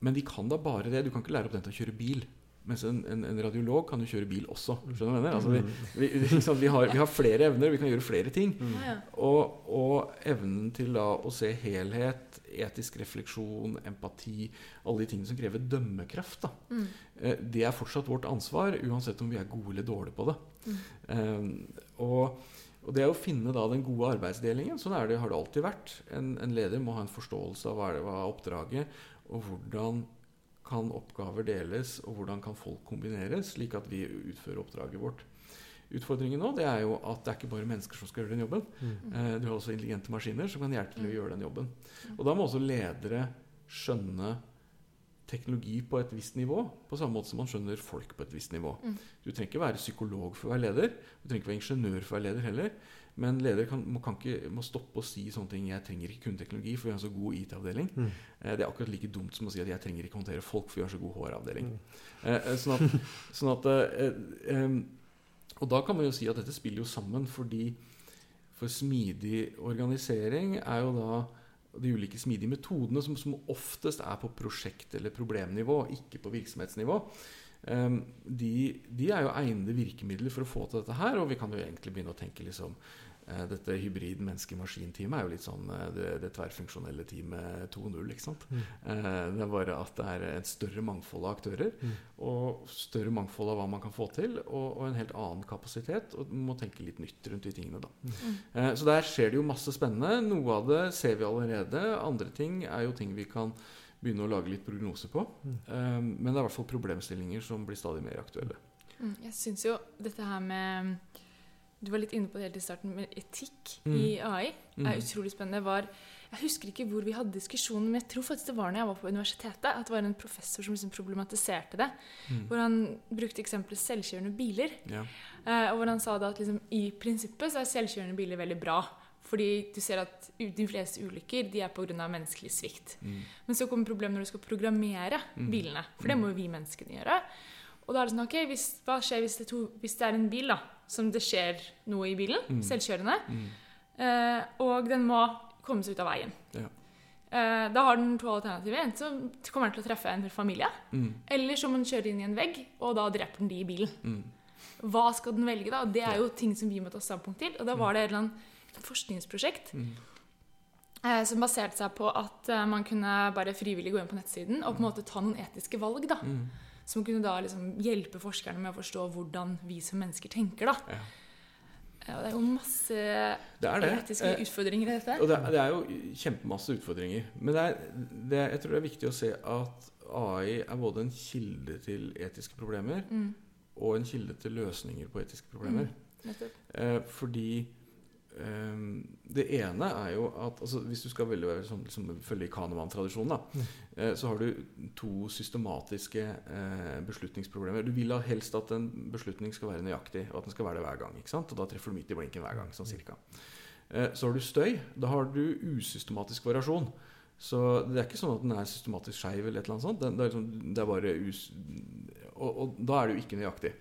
men de kan da bare det. Du kan ikke lære opp den til å kjøre bil. Mens en, en, en radiolog kan jo kjøre bil også. Skjønner du hva jeg mener? Altså, vi, vi, liksom, vi, har, vi har flere evner, vi kan gjøre flere ting. Ja, ja. Og, og evnen til da å se helhet, etisk refleksjon, empati, alle de tingene som krever dømmekraft, da. Mm. Eh, Det er fortsatt vårt ansvar, uansett om vi er gode eller dårlige på det. Mm. Um, og, og det er å finne da den gode arbeidsdelingen. Sånn er det, har det alltid vært. En, en leder må ha en forståelse av hva er, det, hva er oppdraget, og hvordan kan oppgaver deles, og hvordan kan folk kombineres, slik at vi utfører oppdraget vårt. Utfordringen nå det er jo at det er ikke bare mennesker som skal gjøre den jobben. Eh, Du har også intelligente maskiner som kan hjelpe til å gjøre den jobben. Og da må også ledere skjønne teknologi på et visst nivå, på samme måte som man skjønner folk på et visst nivå. Mm. Du trenger ikke være psykolog for å være leder, du trenger ikke være ingeniør for å være leder heller. Men ledere kan, må, kan ikke, må stoppe å si sånne ting 'Jeg trenger ikke kundeteknologi, for vi har en så god IT-avdeling'. Mm. Eh, Det er akkurat like dumt som å si at 'jeg trenger ikke håndtere folk, for vi har så god HR-avdeling'. Mm. eh, Sånn at, sånn at eh, eh, Og da kan man jo si at dette spiller jo sammen, fordi for smidig organisering er jo da de ulike smidige metodene som, som oftest er på prosjekt- eller problemnivå, ikke på virksomhetsnivå. Um, de, de er jo egnede virkemidler for å få til dette her, og vi kan jo egentlig begynne å tenke liksom eh, Dette hybrid menneske-maskin-teamet er jo litt sånn eh, det, det tverrfunksjonelle teamet 2.0. ikke sant? Mm. Eh, det er bare at det er et større mangfold av aktører, Mm. og større mangfold av hva man kan få til, og, og en helt annen kapasitet. Og man må tenke litt nytt rundt de tingene, da. Mm. Eh, Så der skjer det jo masse spennende. Noe av det ser vi allerede. Andre ting er jo ting vi kan begynne å lage litt prognoser på. Mm. Eh, Men det er i hvert fall problemstillinger som blir stadig mer aktuelle. Mm, Jeg syns jo dette her med Du var litt inne på det helt i starten, med etikk Mm. i AI Mm. er utrolig spennende. Det Var, jeg husker ikke hvor vi hadde diskusjonen, men jeg tror faktisk det var når jeg var på universitetet. At det var en professor som liksom problematiserte det. Mm. Hvor han brukte eksempelet selvkjørende biler. Ja. Eh, og hvor han sa da at liksom, i prinsippet så er selvkjørende biler veldig bra. Fordi du ser at de fleste ulykker de er pga. menneskelig svikt. Mm. Men så kommer problemet når du skal programmere Mm. bilene. For det må jo vi menneskene gjøre. Og da er det sånn, ok, hvis, Hva skjer hvis det, to, hvis det er en bil da, som det skjer noe i bilen? Mm. Selvkjørende. Mm. Eh, og den må komme seg ut av veien. Ja. Eh, da har den to alternativer. Enten så kommer den til å treffe en familie, Mm. eller så må den kjøre inn i en vegg, og da dreper den de i bilen. Mm. Hva skal den velge, da? Det er jo ting som vi må ta standpunkt til. Og da var det et eller annet forskningsprosjekt Mm. eh, som baserte seg på at eh, man kunne bare frivillig gå inn på nettsiden og på en måte ta noen etiske valg. da. Mm. Som kunne da liksom hjelpe forskerne med å forstå hvordan vi som mennesker tenker. da. Ja. Ja, Og det er jo masse Det er det. etiske Eh, utfordringer i dette. Og det, er- det er jo kjempemasse utfordringer. Men det er, det, jeg tror det er viktig å se at AI er både en kilde til etiske problemer Mm, og en kilde til løsninger på etiske problemer. Mm. Eh, fordi eh, det ene er jo at altså, Hvis du skal veldig være sånn, liksom, følge i Kahneman-tradisjonen, Mm. eh, så har du to systematiske eh, beslutningsproblemer. Du vil helst at en beslutning skal være nøyaktig, og at den skal være det hver gang. ikke sant? Og da treffer du midt i blinken hver gang. sånn cirka. Eh, så har du støy. Da har du usystematisk variasjon. Så det er ikke sånn at den er systematisk skeiv, eller et eller annet sånt. Den, det, er liksom, det er bare us... Og, og da er det jo ikke nøyaktig.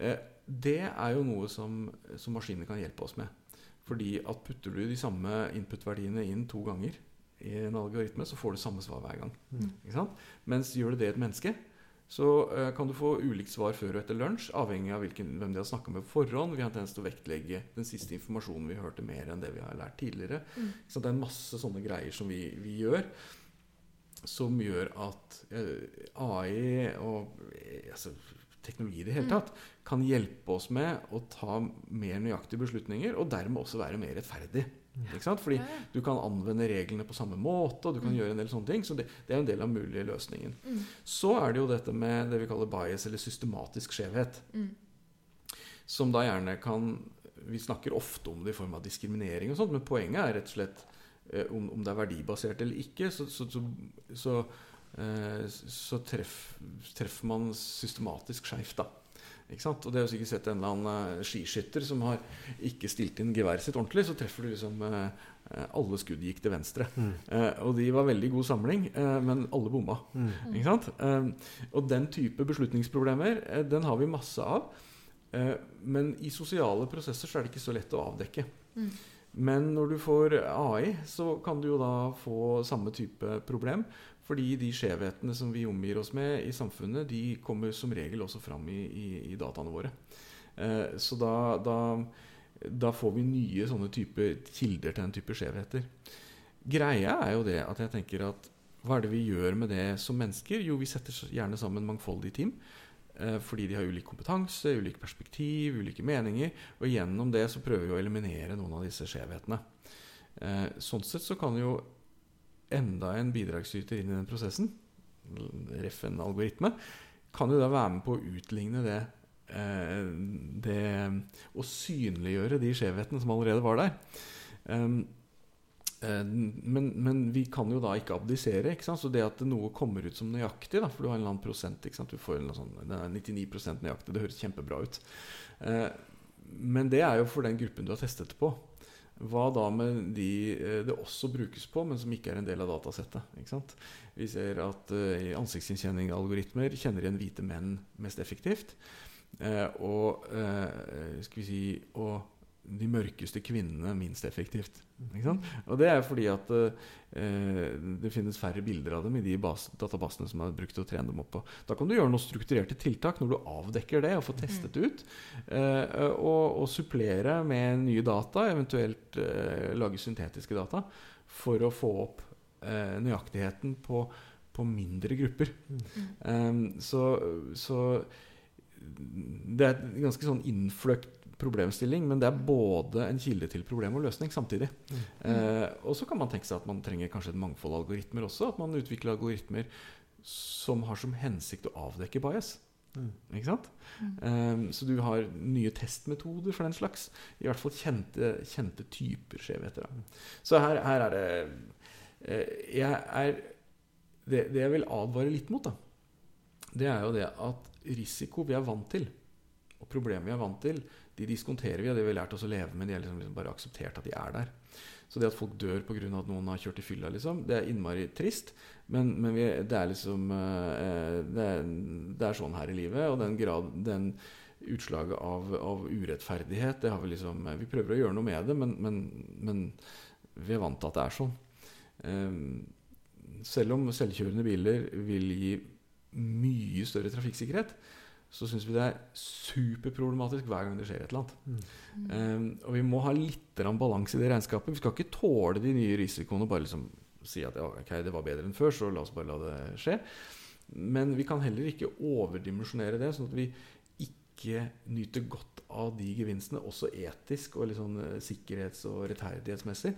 Eh, det er jo noe som, som maskinene kan hjelpe oss med. Fordi at putter du de samme input-verdiene inn to ganger i en algoritme, så får du samme svar hver gang. Mm. Ikke sant? Mens gjør du det i et menneske, så uh, kan du få ulikt svar før og etter lunsj, avhengig av hvilken, hvem de har snakka med på forhånd. Vi har en tendens til å vektlegge den siste informasjonen vi hørte, mer enn det vi har lært tidligere. Mm. Det er masse sånne greier som vi, vi gjør, som gjør at eh, AI og eh, altså, teknologi i det hele Mm. tatt kan hjelpe oss med å ta mer nøyaktige beslutninger, og dermed også være mer rettferdig. Ikke sant? Fordi Ja, ja. du kan anvende reglene på samme måte, og du kan Mm. gjøre en del sånne ting. Så det, det er en del av den mulige løsningen. Mm, Så er det jo dette med det vi kaller bias, eller systematisk skjevhet. mm, Som da gjerne kan Vi snakker ofte om det i form av diskriminering og sånt, men poenget er rett og slett eh, om, om det er verdibasert eller ikke, så, så, så, så så treff, treffer man systematisk skeivt, da. Ikke sant? Og det har du sikkert sett en eller annen eh, skiskytter som har ikke stilt inn geværet sitt ordentlig, så treffer du liksom eh, eh, Alle skudd gikk til venstre. Mm. Eh, og de var veldig god samling, eh, men alle bomma. Mm. Ikke sant? Eh, og den type beslutningsproblemer, eh, den har vi masse av. Eh, men i sosiale prosesser så er det ikke så lett å avdekke. Mm. Men når du får AI, så kan du jo da få samme type problem. Fordi de skjevhetene som vi omgir oss med i samfunnet, de kommer som regel også fram i, i, i dataene våre. Eh, så da, da, da får vi nye sånne type kilder til en type skjevheter. Greia er jo det at jeg tenker at hva er det vi gjør med det som mennesker? Jo, vi setter gjerne sammen mangfoldige team. Eh, fordi de har ulik kompetanse, ulik perspektiv, ulike meninger. Og gjennom det så prøver vi å eliminere noen av disse skjevhetene. Eh, sånn sett så kan jo enda en bidragsyter inn i den prosessen, ref en algoritme, kan jo da være med på å utligne det, eh, det Og synliggjøre de skjevhetene som allerede var der. Um, eh, men, men vi kan jo da ikke abdisere. Ikke? Så det at noe kommer ut som nøyaktig, da, for du har en eller annen prosent? Du får en sånn, Det er 99% nøyaktig. Det høres kjempebra ut. Eh, men det er jo for den gruppen du har testet på. Hva da med de eh, det også brukes på, men som ikke er en del av datasettet? Vi ser at uh, ansiktsgjenkjenning-algoritmer kjenner igjen hvite menn mest effektivt. Uh, og, uh, skal vi si, og de mørkeste kvinnene minst effektivt. Og det er fordi at eh, det finnes færre bilder av dem i de bas databasene som er brukt til å trene dem opp på. Da kan du gjøre noen strukturerte tiltak når du avdekker det og får testet det ut. Eh, og, og, supplere med nye data, eventuelt eh, lage syntetiske data, for å få opp eh, nøyaktigheten på, på, mindre grupper. Um, så, så det er et ganske sånn innfløkt problemstilling, men det er både en kilde til problem og løsning samtidig. Mm. Eh, og så kan man tenke seg at man trenger kanskje et mangfold av algoritmer også. At man utvikler algoritmer som har som hensikt å avdekke bias. Mm. Ikke sant? Mm. Eh, så du har nye testmetoder for den slags. I hvert fall kjente, kjente typer skjevheter. Så her, her, er det eh, jeg er, det, det, jeg vil advare litt mot, da, det er jo det at risiko vi er vant til, og problemer vi er vant til, de diskonterer vi, og det vi har lært oss å leve med. De har liksom, liksom bare akseptert at de er der. Så det at folk dør pga. at noen har kjørt i fylla, liksom, det er innmari trist. Men, men vi, det er liksom uh, det, er, det, er, sånn her i livet. Og den grad den utslaget av, av, urettferdighet det har Vi liksom Vi prøver å gjøre noe med det, men, men, men vi er vant til at det er sånn. Um, selv om selvkjørende biler vil gi mye større trafikksikkerhet, så syns vi det er superproblematisk hver gang det skjer et eller annet. Mm. Um, og vi må ha litt balanse i det regnskapet. Vi skal ikke tåle de nye risikoene og bare liksom si at ja, okay, det var bedre enn før, så la oss bare la det skje. Men vi kan heller ikke overdimensjonere det, sånn at vi ikke nyter godt av de gevinstene, også etisk og liksom, sikkerhets- og rettferdighetsmessig,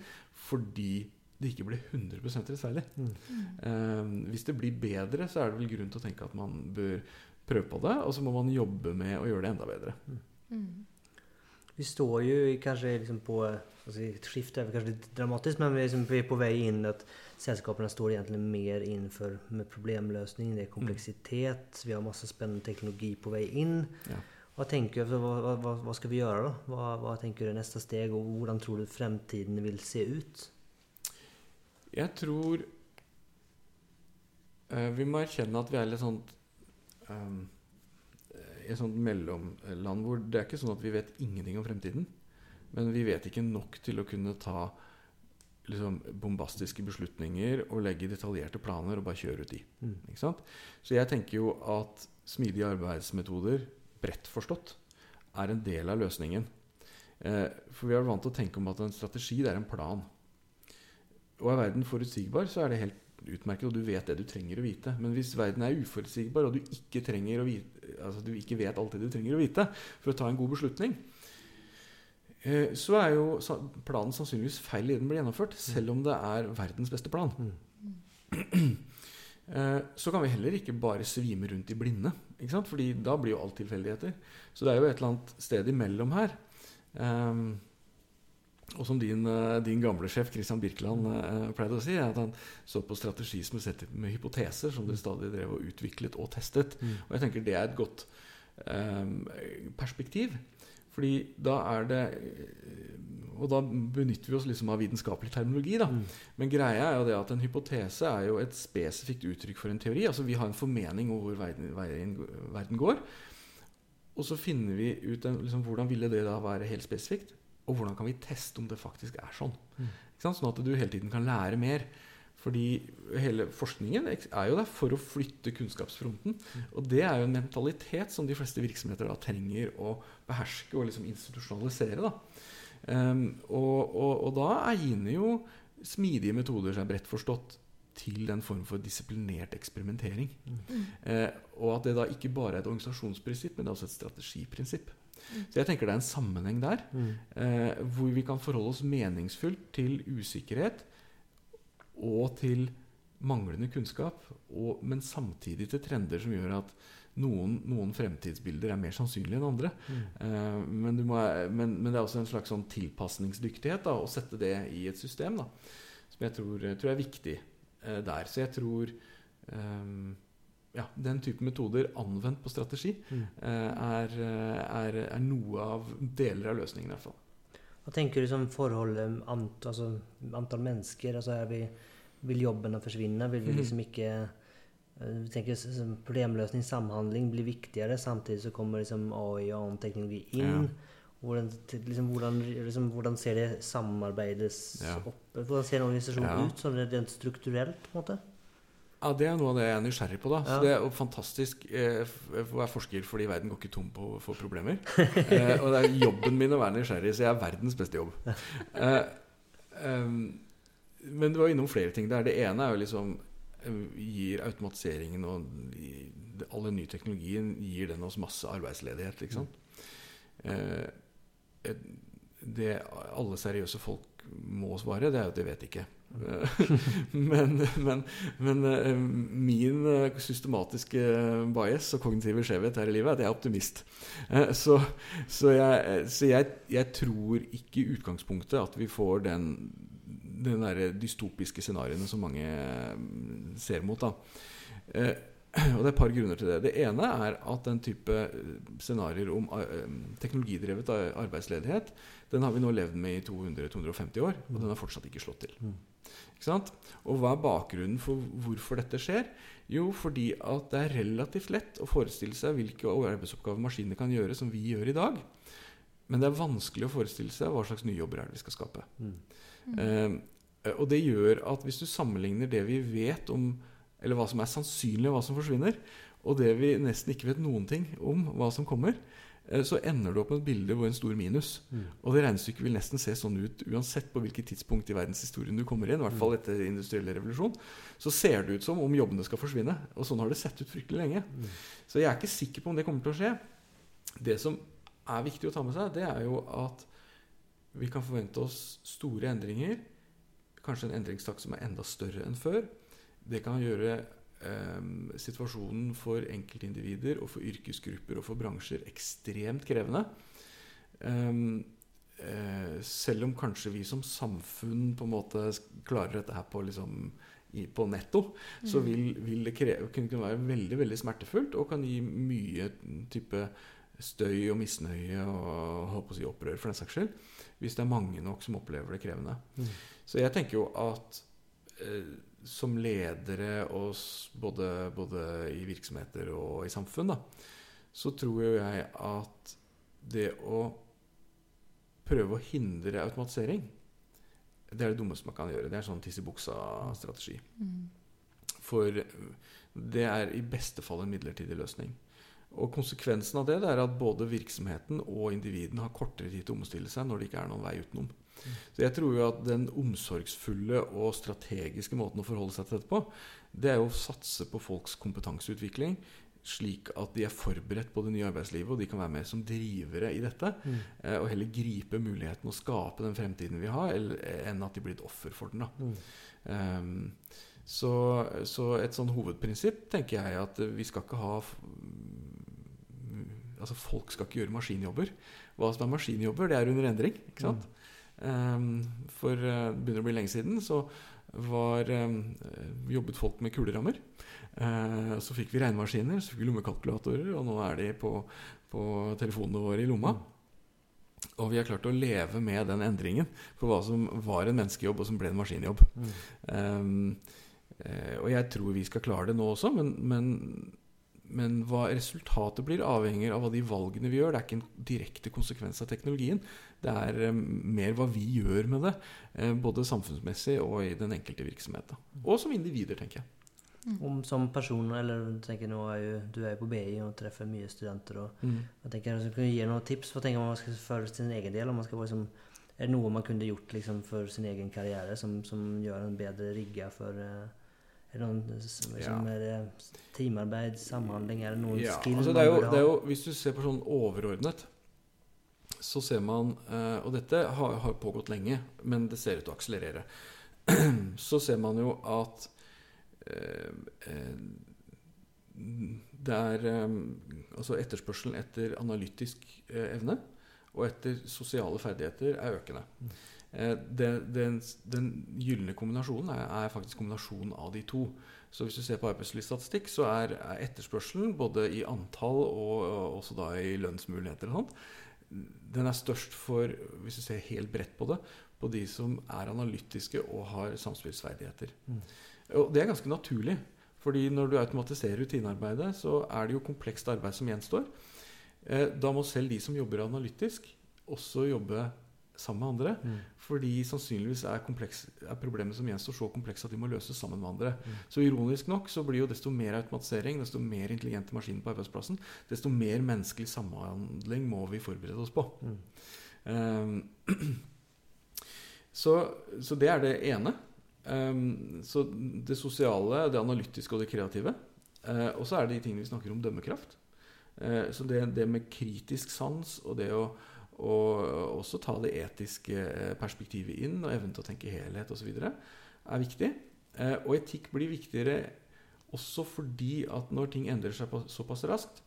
fordi det ikke blir 100 rettferdig. Mm. Um, hvis det blir bedre, så er det vel grunn til å tenke at man bør prøve på det, og så må man jobbe med å gjøre det enda bedre. Mm. Vi står jo kanskje liksom på altså, Skiftet er kanskje litt dramatisk, men vi er, liksom, vi er på vei inn at selskapene står egentlig mer innenfor med problemløsning. Det er kompleksitet. Vi har masse spennende teknologi på vei inn. Ja. Hva, tenker, hva, hva, hva, skal vi gjøre, da? Hva, hva tenker du er neste steg, og hvordan tror du fremtiden vil se ut? Jeg tror uh, vi må erkjenne at vi er litt sånn um, et sånt mellomland hvor det er ikke sånn at vi vet ingenting om fremtiden. Men vi vet ikke nok til å kunne ta liksom, bombastiske beslutninger og legge detaljerte planer og bare kjøre ut i. Mm. Så jeg tenker jo at smidige arbeidsmetoder, bredt forstått, er en del av løsningen. Eh, for vi er vant til å tenke om at en strategi det er en plan. Og er verden forutsigbar, så er det helt utmerket, og du vet det du trenger å vite. Men hvis verden er uforutsigbar, og du ikke, vite, altså du ikke vet alt det du trenger å vite for å ta en god beslutning, eh, så er jo planen sannsynligvis feil i den blir gjennomført, selv om det er verdens beste plan. Mm. Eh, så kan vi heller ikke bare svime rundt i blinde, ikke sant? Fordi da blir jo alt tilfeldigheter. Så det er jo et eller annet sted imellom her. Um, Og som din, eh, din gamle sjef Christian Birkeland eh, pleide å si, at han så på strategi som et med hypoteser som dere stadig drev og utviklet og testet. Mm. Og jeg tenker det er et godt um, perspektiv. Fordi da er det Og da benytter vi oss liksom av vitenskapelig terminologi. da. Mm. Men greia er jo det at en hypotese er jo et spesifikt uttrykk for en teori. Altså Vi har en formening om hvor verden, verden går. Og så finner vi ut en, liksom, hvordan ville det da være helt spesifikt. Og hvordan kan vi teste om det faktisk er sånn. Mm. Sånn at du hele tiden kan lære mer. Fordi hele forskningen er jo der for å flytte kunnskapsfronten. Og det er jo en mentalitet som de fleste virksomheter da trenger å beherske og liksom institusjonalisere. da. Um, og, og, og da egner jo smidige metoder seg bredt forstått til en form for disiplinert eksperimentering. Mm. Eh, og at det da ikke bare er et organisasjonsprinsipp, men det er også et strategiprinsipp. Mm. Så jeg tenker det er en sammenheng der, Mm. eh, hvor vi kan forholde oss meningsfullt til usikkerhet og til manglende kunnskap, og, men samtidig til trender som gjør at noen, noen fremtidsbilder er mer sannsynlige enn andre. Mm. Eh, men, du må, men, men det er også en slags sånn tilpasningsdyktighet da, å sette det i et system da, som jeg tror, tror er viktig der. Så jeg tror eh, ja, den type metoder anvendt på strategi Mm. eh, er, er, er noe av deler av løsningen. i hvert fall. Hva tenker du som forholdet ant, altså, antall mennesker? Altså, vi, vil jobbene forsvinne? Vil vi liksom ikke eh, vi tenker Problemløsning, samhandling blir viktigere. Samtidig så kommer liksom AI og annen teknologi inn. Hvordan, liksom, hvordan, liksom, hvordan ser det samarbeides Ja. opp? Hvordan ser en organisasjon Ja. ut sånn rent strukturelt? på en måte? Ja, Det er noe av det jeg er nysgjerrig på. da Så Det er fantastisk eh, å være forsker fordi verden går ikke tom på for problemer. eh, og det er jobben min å være nysgjerrig, så jeg er verdens beste jobb. Eh, ehm, men du var innom flere ting der. Det ene er jo liksom eh, Gir automatiseringen og alle all den nye teknologien gir den oss masse arbeidsledighet, ikke sant? Mm. eh, det alle seriøse folk må svare, det er jo at de vet ikke. Eh, men, men, men eh, min eh, systematiske bias og kognitive skjevhet her i livet er at jeg er optimist. Eh, Så, så, jeg, så jeg, jeg tror ikke i utgangspunktet at vi får den, den dystopiske scenarioene som mange eh, ser mot. da Eh, og Det er et par grunner til det. Det ene er at den type eh, scenarioer om eh, teknologidrevet arbeidsledighet, den har vi nå levd med i 200-250 år, og den har fortsatt ikke slått til. Mm. Ikke sant? Og hva er bakgrunnen for hvorfor dette skjer? Jo, fordi at det er relativt lett å forestille seg hvilke arbeidsoppgaver maskinene kan gjøre som vi gjør i dag. Men det er vanskelig å forestille seg hva slags nye jobber er det vi skal skape. Mm. Eh, og det gjør at hvis du sammenligner det vi vet om Eller hva som er sannsynlig, hva som forsvinner, og det vi nesten ikke vet noen ting om hva som kommer, eh, så ender du opp med et bilde hvor en stor minus. Mm. Og det regnestykket vil nesten se sånn ut uansett på hvilket tidspunkt i verdenshistorien du kommer inn. I hvert fall etter industriell revolusjon. Så ser det ut som om jobbene skal forsvinne. Og sånn har det sett ut fryktelig lenge. Mm. Så jeg er ikke sikker på om det kommer til å skje. Det som er viktig å ta med seg, det er jo at vi kan forvente oss store endringer. Kanskje en endringstakt som er enda større enn før. Det kan gjøre eh, situasjonen for enkeltindivider og for yrkesgrupper og for bransjer ekstremt krevende. Um, eh, selv om kanskje vi som samfunn på en måte klarer dette her på, liksom, i, på netto, så Mm. vil, vil det kreve, kunne være veldig veldig smertefullt og kan gi mye type støy og misnøye og holdt på å si opprør for den saks skyld, hvis det er mange nok som opplever det krevende. Mm. Så jeg tenker jo at eh, som ledere og både, både i virksomheter og i samfunn, da, så tror jo jeg at det å prøve å hindre automatisering, det er det dummeste man kan gjøre. Det er sånn tiss i buksa-strategi. Mm. For det er i beste fall en midlertidig løsning. Og konsekvensen av det, det er at både virksomheten og individene har kortere tid til å omstille seg når det ikke er noen vei utenom. Så jeg tror jo at den omsorgsfulle og strategiske måten å forholde seg til dette på, det er jo å satse på folks kompetanseutvikling, slik at de er forberedt på det nye arbeidslivet, og de kan være med som drivere i dette. Mm. eh, Og heller gripe muligheten og skape den fremtiden vi har, eller, enn at de blir et offer for den. da. Mm. um, så, så et sånn hovedprinsipp tenker jeg at eh, vi skal ikke ha mm, Altså folk skal ikke gjøre maskinjobber. Hva som er maskinjobber, det er under endring. ikke sant? Um, for uh, det begynner å bli lenge siden, så var, um, jobbet folk med kulerammer. Uh, så fikk vi regnemaskiner, så fikk vi lommekalkulatorer, og nå er de på, på telefonene våre i lomma. Og vi har klart å leve med den endringen for hva som var en menneskejobb, og som ble en maskinjobb. Mm. Um, og jeg tror vi skal klare det nå også, men, men men hva resultatet blir, avhenger av hva de valgene vi gjør. Det er ikke en direkte konsekvens av teknologien. Det er um, mer hva vi gjør med det, uh, både samfunnsmessig og i den enkelte virksomhet. Og som individer, tenker jeg. Mm. Om som person, eller tenker nå er jo, Du er jo på BI og treffer mye studenter. og mm. jeg tenker jeg Kan gi noen tips for man skal føle sin egen del? om man skal liksom, Er det noe man kunne gjort liksom, for sin egen karriere som, som gjør en bedre rigga for uh, er det noen som, ja. er teamarbeid, samhandling? Er det noen ja, skill altså det, er jo, det er jo, Hvis du ser på sånn overordnet, så ser man uh, Og dette har, har, pågått lenge, men det ser ut til å akselerere. så ser man jo at uh, det er Altså etterspørselen etter analytisk evne og etter sosiale ferdigheter er økende. Eh, den, den, den gylne kombinasjonen er, er, faktisk kombinasjonen av de to. Så hvis du ser på arbeidslivsstatistikk, så er, er, etterspørselen både i antall og, og også da i lønnsmuligheter den er størst for, hvis du ser helt bredt på det, på de som er analytiske og har samspillsferdigheter. Mm. Og det er ganske naturlig. fordi når du automatiserer rutinearbeidet, så er det jo komplekst arbeid som gjenstår. Eh, da må selv de som jobber analytisk, også jobbe sammen med andre. Mm. Fordi sannsynligvis er, kompleks, er, problemet som gjenstår, så komplekse at de må løses sammen med andre. Mm. Så ironisk nok så blir jo desto mer automatisering, desto mer intelligente maskiner på arbeidsplassen, desto mer menneskelig samhandling må vi forberede oss på. Mm. Um, så, så, det er det ene. Um, så det sosiale, det analytiske og det kreative. Uh, og så er det de tingene vi snakker om dømmekraft. Uh, så det, det med kritisk sans og det å og også ta det etiske eh, perspektivet inn, og evnen til å tenke helhet osv. er viktig. Eh, og etikk blir viktigere også fordi at når ting endrer seg såpass raskt,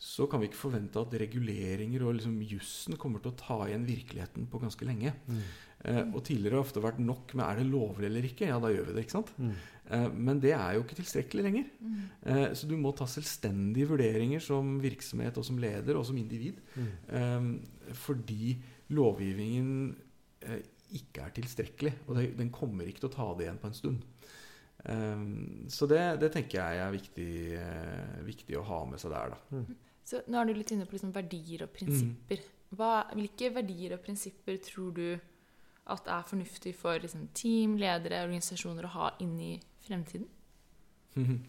så kan vi ikke forvente at reguleringer og liksom jussen kommer til å ta igjen virkeligheten på ganske lenge. Mm. Eh, og tidligere har det ofte vært nok med er det lovlig eller ikke. Ja, da gjør vi det. ikke sant? Mm. Eh, men det er jo ikke tilstrekkelig lenger. Mm. Eh, så du må ta selvstendige vurderinger som virksomhet og som leder og som individ. Mm. Eh, fordi lovgivningen eh, ikke er tilstrekkelig. Og det, den kommer ikke til å ta det igjen på en stund. Eh, så det, det, tenker jeg er viktig, viktig, å ha med seg der. da. Mm. Så Nå er du litt inne på liksom verdier og prinsipper. Mm. Hva, hvilke verdier og prinsipper tror du at det er fornuftig for liksom, team, ledere, organisasjoner å ha inn i fremtiden?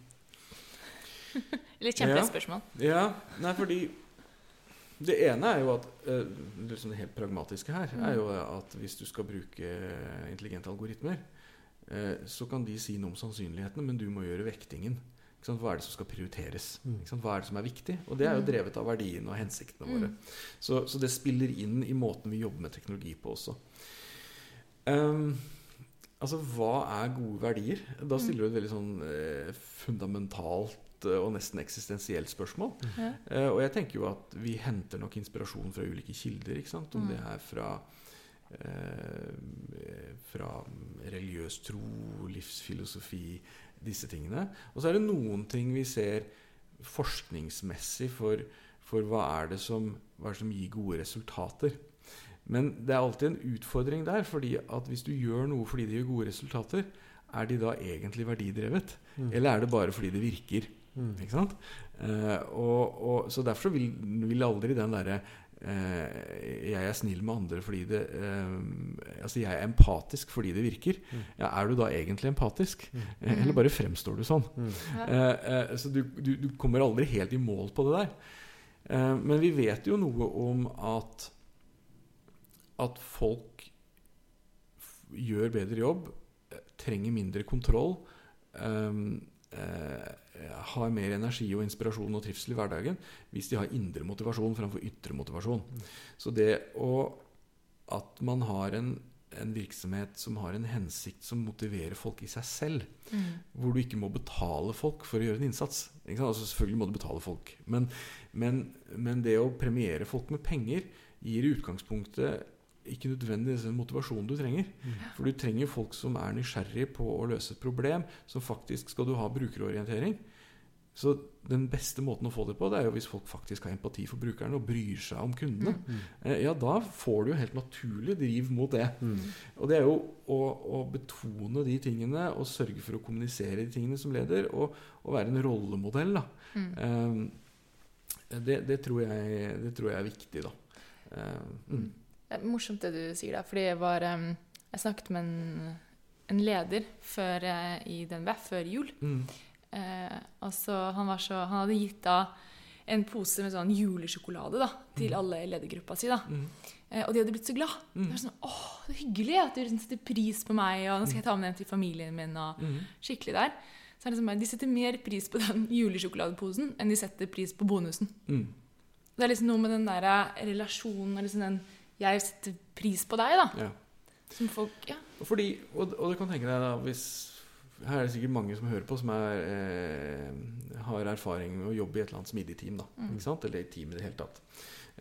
Litt kjempespørsmål. Ja. ja. Nei, fordi det ene er jo at liksom Det helt pragmatiske her er jo at hvis du skal bruke intelligente algoritmer, eh, så kan de si noe om sannsynlighetene, men du må gjøre vektingen. Hva er det som skal prioriteres? Mm. Hva er det som er viktig? Og det er jo mm. drevet av verdiene og hensiktene våre. Mm. Så, så, det spiller inn i måten vi jobber med teknologi på også. Um, altså, hva er gode verdier? Da stiller du et veldig sånn eh, fundamentalt eh, og nesten eksistensielt spørsmål. Ja. Uh, og jeg tenker jo at vi henter nok inspirasjon fra ulike kilder. ikke sant? Om mm. det er fra uh, fra religiøs tro, livsfilosofi, disse tingene. Og så er det noen ting vi ser forskningsmessig for, for hva, er som, hva er det som gir gode resultater. Men det er alltid en utfordring der. fordi at hvis du gjør noe fordi det gir gode resultater, er de da egentlig verdidrevet? Mm. Eller er det bare fordi det virker? Mm. Ikke sant? Eh, og, og, så derfor vil, vil aldri den derre Eh, jeg er snill med andre fordi det eh, Altså, jeg er empatisk fordi det virker. Mm. Ja, er du da egentlig empatisk? Mm. Eh, eller bare fremstår du sånn? Mm. Ja. så du, du, du, kommer aldri helt i mål på det der. men vi vet jo noe om at at folk gjør bedre jobb, trenger mindre kontroll. Um, uh, har mer energi og inspirasjon og trivsel i hverdagen hvis de har indre motivasjon framfor ytre motivasjon. Mm. Så det å at man har en, en, virksomhet som har en hensikt som motiverer folk i seg selv, mm. hvor du ikke må betale folk for å gjøre en innsats altså Selvfølgelig må du betale folk, men, men, men, det å premiere folk med penger gir i utgangspunktet ikke nødvendigvis den motivasjonen du trenger. For du trenger folk som er nysgjerrig på å løse et problem. Som faktisk skal du ha brukerorientering. Så den beste måten å få det på, det er jo hvis folk faktisk har empati for brukerne og bryr seg om kundene. Eh, Ja, da får du jo helt naturlig driv mot det. Og det er jo å, å betone de tingene og sørge for å kommunisere de tingene som leder, og, og være en rollemodell. Da. Mm. Eh, det, det, tror jeg, det tror jeg er viktig, da. Eh, mm. Det er morsomt det du sier, da. Fordi jeg var Jeg snakket med en, en leder før, eh, i DNBF før jul. Mm. Eh, altså, han, var så, han hadde gitt da en pose med sånn julesjokolade da, til alle i ledergruppa si. da. Mm. Eh, og de hadde blitt så glad. Mm. Det var sånn, åh, så hyggelig at du liksom setter pris på meg, og nå skal jeg ta med den til familien min. og Mm. skikkelig der. Så er det sånn, De setter mer pris på den julesjokoladeposen enn de setter pris på bonusen. Mm. Det er liksom noe med den der eh, relasjonen og liksom den 'jeg setter pris på deg', da. Ja. Som folk Ja. Fordi, og, og du kan tenke deg da hvis Her er det sikkert mange som hører på, som er, eh, har erfaring med å jobbe i et eller annet smidig team. da, Mm. ikke sant? Eller i team i det hele tatt.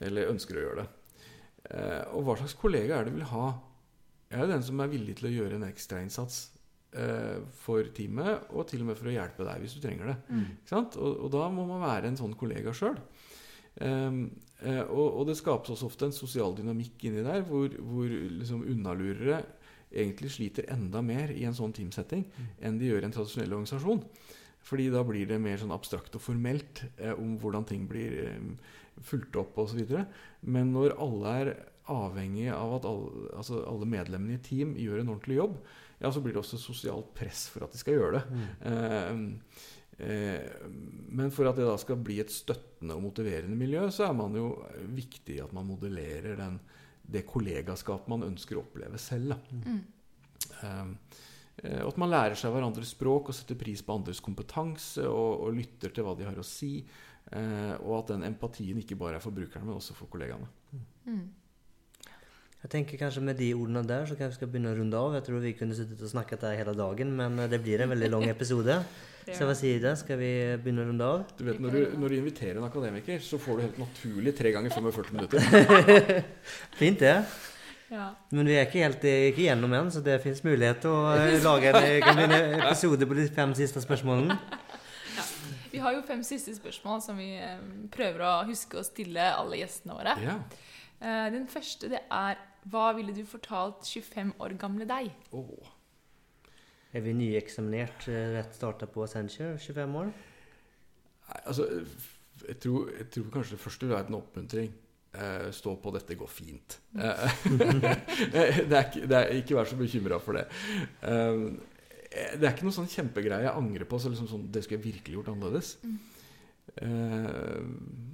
Eller ønsker å gjøre det. Eh, og hva slags kollega er det du vil ha? Er det den som er villig til å gjøre en ekstrainnsats eh, for teamet, og til og med for å hjelpe deg hvis du trenger det? Ikke sant? Og, og da må man være en sånn kollega sjøl. Um, eh, og, og det skapes også ofte en sosial dynamikk inni der, hvor, hvor liksom unnalurere egentlig sliter enda mer i en sånn teamsetting enn de gjør i en tradisjonell organisasjon. Fordi da blir det mer sånn abstrakt og formelt eh, om hvordan ting blir eh, fulgt opp osv. Men når alle er avhengig av at alle, altså alle medlemmene i team gjør en ordentlig jobb, ja, så blir det også sosialt press for at de skal gjøre det. Mm. eh, men for at det da skal bli et støttende og motiverende miljø, så er man jo viktig at man modellerer den, det kollegaskap man ønsker å oppleve selv. Mm. Eh, eh, at man lærer seg hverandres språk og setter pris på andres kompetanse og, og lytter til hva de har å si. Eh, og at den empatien ikke bare er for brukerne, men også for kollegaene. Mm. Jeg tenker kanskje med de ordene der så kan vi skal begynne å runde av. Jeg tror vi kunne sittet og snakket der hele dagen, men eh, det blir en veldig lang episode. Så hva sier det? Skal vi begynne å runde av? Du vet, når, du, når du inviterer en akademiker, så får du helt naturlig tre ganger 45 minutter. Fint det. Ja. Men vi er ikke helt ikke gjennom ennå, så det fins mulighet til å eh, lage en, en episode på de fem siste spørsmålene. Vi har jo fem siste spørsmål som vi eh, prøver å huske å stille alle gjestene våre. Ja. Eh, den første det er Hva ville du fortalt 25 år gamle deg? Oh. Er vi nyeksaminert, eh, rett starta på Accenture, 25 år? Nei, altså, jeg tror, jeg tror kanskje det første vil være en oppmuntring. Eh, stå på 'dette går fint'. Eh, det, er ikke, det er ikke vær så bekymra for det. Eh, det er ikke noe sånn kjempegreie jeg angrer på. Så liksom sånn, det skulle jeg virkelig gjort annerledes. Eh,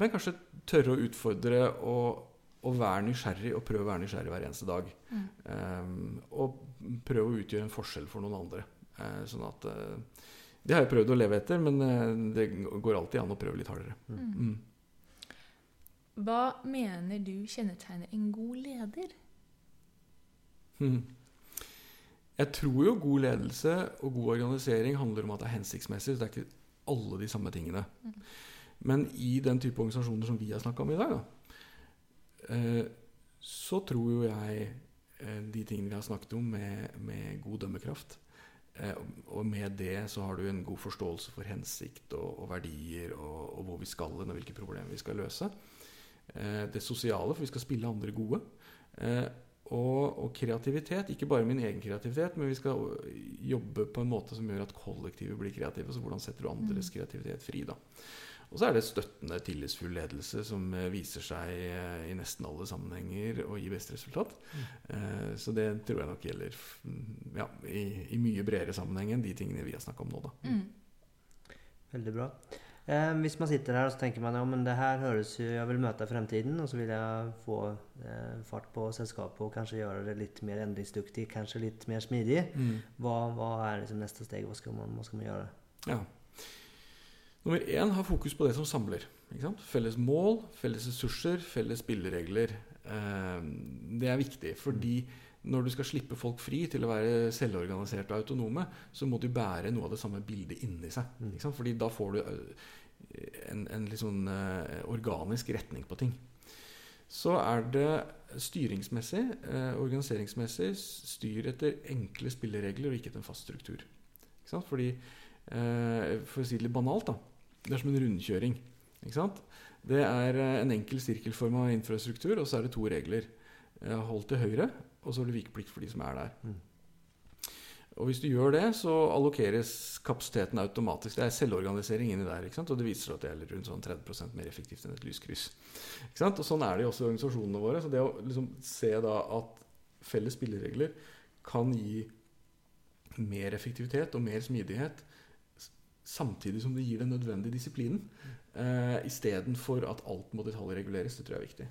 men kanskje tørre å utfordre og, og være nysgjerrig, og prøve å være nysgjerrig hver eneste dag. Eh, og prøve å utgjøre en forskjell for noen andre. Uh, sånn at uh, Det har jeg prøvd å leve etter, men uh, det går alltid an å prøve litt hardere. Mm. Hva mener du kjennetegner en god leder? Mhm. Jeg tror jo god ledelse og god organisering handler om at det er hensiktsmessig. så Det er ikke alle de samme tingene. Men i den type organisasjoner som vi har snakka om i dag, da, så tror jo jeg eh, de tingene vi har snakket om med, med god dømmekraft eh, Og med det så har du en god forståelse for hensikt og, og verdier og, og hvor vi skal hen og hvilke problemer vi skal løse. Eh, det sosiale, for vi skal spille andre gode. Eh, og, og kreativitet. Ikke bare min egen kreativitet, men vi skal jobbe på en måte som gjør at kollektivet blir kreative. Så hvordan setter du andres kreativitet fri, da. Og så er det støttende, tillitsfull ledelse som eh, viser seg eh, i nesten alle sammenhenger og gir best resultat. Eh, så det tror jeg nok gjelder ja, i, i mye bredere sammenheng enn de tingene vi har snakka om nå, da. Mm. Veldig bra. Eh, hvis man sitter her og så tenker man ja, men det her høres jo Jeg vil møte fremtiden, og så vil jeg få eh, fart på selskapet og kanskje gjøre det litt mer endringsdyktig, kanskje litt mer smidig. Hva, hva er liksom neste steg? Hva skal, man, hva skal man gjøre? Ja. Nummer én ha fokus på det som samler. Ikke sant? Felles mål, felles ressurser, felles spilleregler. Eh, det er viktig, fordi når du skal slippe folk fri til å være selvorganiserte og autonome, så må du bære noe av det samme bildet inni seg. Ikke sant? Fordi da får du eh, en, en litt sånn eh, organisk retning på ting. så er det styringsmessig, organiseringsmessig, styr etter enkle spilleregler og ikke etter en fast struktur. Ikke sant? Fordi, eh, For å si det litt banalt, da. Det er som en rundkjøring. Ikke sant? Det er eh, en enkel sirkelforma infrastruktur, og så er det to regler. Eh, hold til høyre, og så har du vikeplikt for de som er der. Mm. Og hvis du gjør det, så allokeres kapasiteten automatisk. Det er selvorganisering inni der. ikke sant? Og det viser seg at det er rundt sånn 30% mer effektivt enn et lyskryss. Ikke sant? Og Sånn er det jo også i organisasjonene våre. Så det å liksom se da at felles spilleregler kan gi mer effektivitet og mer smidighet samtidig som det gir den nødvendige disiplinen, eh, istedenfor at alt må detaljreguleres. Det tror jeg er viktig.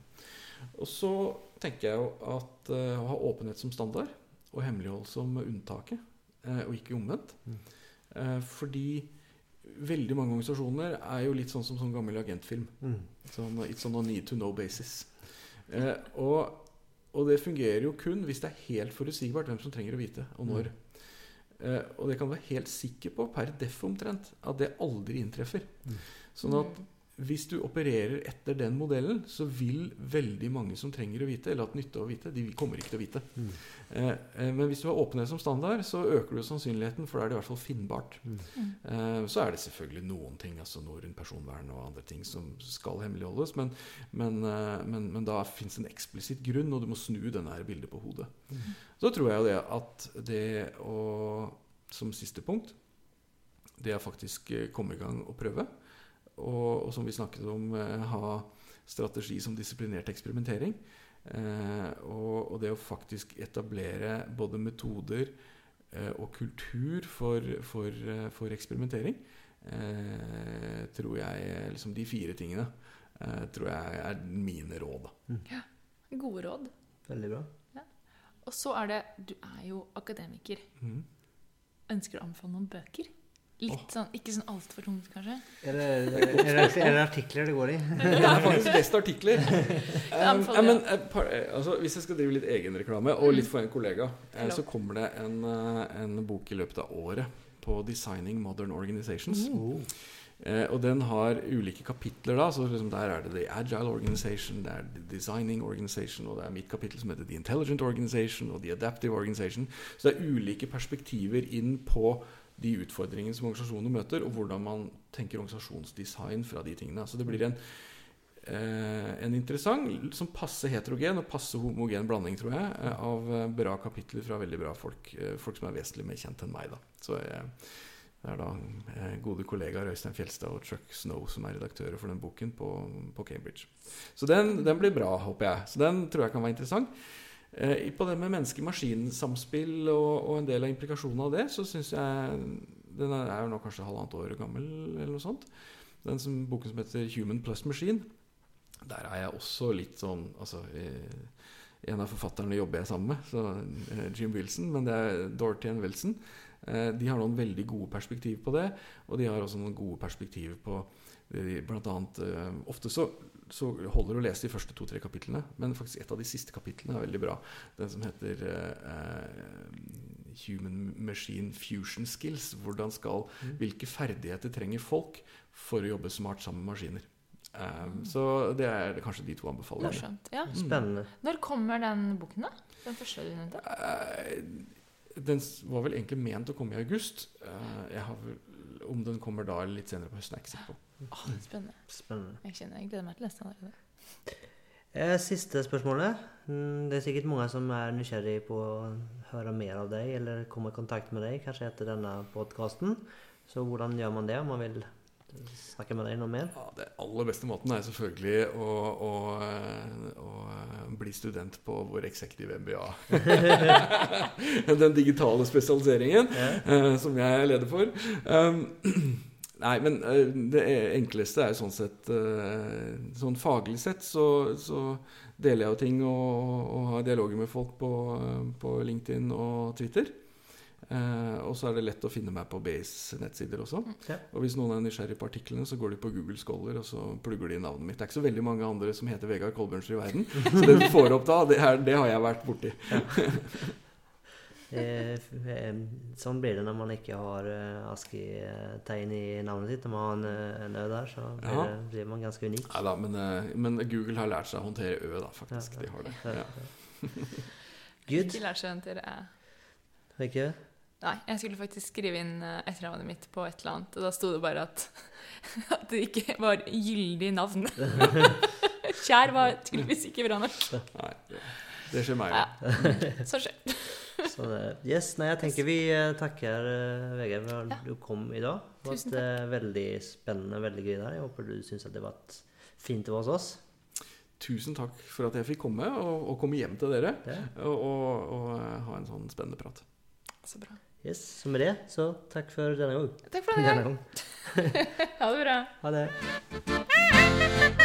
Og så tenker jeg jo at eh, å ha åpenhet som standard og hemmelighold som unntaket, eh, og ikke omvendt. Mm. Eh, fordi veldig mange organisasjoner er jo litt sånn som sånn gammel agentfilm. Mm. Sånn, it's on a need to know basis. Eh, og, og det fungerer jo kun hvis det er helt forutsigbart hvem som trenger å vite, og når. Eh, og det kan du være helt sikker på, per deff omtrent, at det aldri inntreffer. Mm. Sånn at hvis du opererer etter den modellen, så vil veldig mange som trenger å vite, eller hatt nytte av å vite, de kommer ikke til å vite. Mm. Eh, eh, men hvis du har åpenhet som standard, så øker du sannsynligheten, for da er det i hvert fall finnbart. Mm. Eh, så er det selvfølgelig noen ting, altså noe rundt personvern og andre ting, som skal hemmeligholdes, men, men, eh, men, men da fins en eksplisitt grunn, og du må snu denne her bildet på hodet. Mm. Så tror jeg jo det at det å, som siste punkt, det er faktisk eh, komme i gang og prøve, og, og som vi snakket om, eh, ha strategi som disiplinert eksperimentering. Eh, og, og det å faktisk etablere både metoder eh, og kultur for, for, for eksperimentering, eh, tror jeg liksom De fire tingene eh, tror jeg er mine råd. Ja. Gode råd. Veldig bra. Og så er det Du er jo akademiker. Mm. Ønsker du å anbefale noen bøker? Litt sånn, Ikke sånn altfor tungt, kanskje? Er det, er, det, er det artikler det går i? Det er faktisk best artikler. Um, ja, men, eh, eh, altså, hvis jeg skal drive litt egenreklame, og litt for en kollega, eh, så kommer det en, en bok i løpet av året på 'Designing Modern Organizations'. Mm. Eh, og den har ulike kapitler. da, så liksom Der er det The Agile Organization, det er The Designing Organization, og det er mitt kapittel som heter The Intelligent Organization og The Adaptive Organization. Så det er ulike perspektiver inn på de utfordringene som organisasjonene møter, og hvordan man tenker organisasjonsdesign fra de tingene. Så det blir en, eh, en interessant, som passe heterogen og passe homogen blanding, tror jeg, eh, av eh, bra kapitler fra veldig bra folk. Folk som er vesentlig mer kjent enn meg. da. Så det er da gode kollegaer Øystein Fjelstad og Chuck Snow som er redaktører for den boken på, på Cambridge. Så den, den blir bra, håper jeg. Så den tror jeg kan være interessant. Eh, på det med menneske-maskin-samspill og, og en del av implikasjonene av det, så syns jeg Den er, jo nå kanskje halvannet år gammel, eller noe sånt. Den som, boken som heter 'Human Plus Machine'. Der er jeg også litt sånn Altså eh, En av forfatterne jobber jeg sammen med, så eh, Jim Wilson, men det er Dorothy and Wilson. De har noen veldig gode perspektiv på det, og de har også noen gode perspektiv på blant annet, Ofte så, så holder det å lese de første to-tre kapitlene, men faktisk et av de siste kapitlene er veldig bra. Den som heter uh, Human Machine Fusion Skills. Hvordan skal, hvilke ferdigheter trenger folk for å jobbe smart sammen med maskiner? Um, så det er kanskje de to anbefalingene. Morsomt. Ja. Spennende. Når kommer den boken, da? Den første du nevnte? Uh, Den var vel egentlig ment å komme i august. Uh, Jeg har vel, om den kommer da eller litt senere på høsten, er jeg ikke sikker på. Åh, spennende. Spennende. Jeg kjenner jeg gleder meg til å lese den allerede. Eh, Siste spørsmålet. Mm, Det er sikkert mange som er nysgjerrig på å høre mer av deg, eller komme i kontakt med deg, kanskje etter denne podkasten. Så hvordan gjør man det om man vil snakke med deg noe mer? Ja, det aller beste måten er selvfølgelig å, å, eh, å eh, bli student på vår executive MBA. Den digitale spesialiseringen eh, som jeg er leder for. Um, nei, men eh, det enkleste er jo sånn sett Sånn faglig sett så, så deler jeg jo ting og, og har dialoger med folk på, på LinkedIn og Twitter. Eh, og så er det lett å finne meg på BAs nettsider også. Ja. Og hvis noen er nysgjerrig på artiklene, så går de på Google Scholar og så plugger de inn navnet mitt. Det er ikke så veldig mange andre som heter Vegard Kolbjørnsrud i verden. Så det du får opp da, det, er, det har jeg vært borti. Eh, eh, Sånn blir det når man ikke har eh, ASCII-tegn i navnet sitt. Når man har en, eh, Ø der, så blir, Ja. det, blir man ganske unik. Ja, da, men, eh, men Google har lært seg å håndtere Ø, da, faktisk. Ja, De har det. Ja, Good. Ikke lært seg til æ. Ikke? Nei, jeg skulle faktisk skrive inn eh, etternavnet mitt på et eller annet, og da sto det bare at, at det ikke var gyldig navn. Kjær var tydeligvis ikke bra nok. Nei, det, det skjer meg Ja. Så skjer. Så det, yes, nei, jeg tenker vi eh, takker uh, Vegard for at Ja. du kom i dag. Det var et, eh, veldig spennende veldig gøy der. Jeg håper du syns det var et fint å være hos oss. Tusen takk for at jeg fikk komme, og, og komme hjem til dere. Og, og, og eh, ha en sånn spennende prat. Så bra. Yes, så med det, så takk for denne gang. Takk for Denne gang. Ha det bra. Ha det.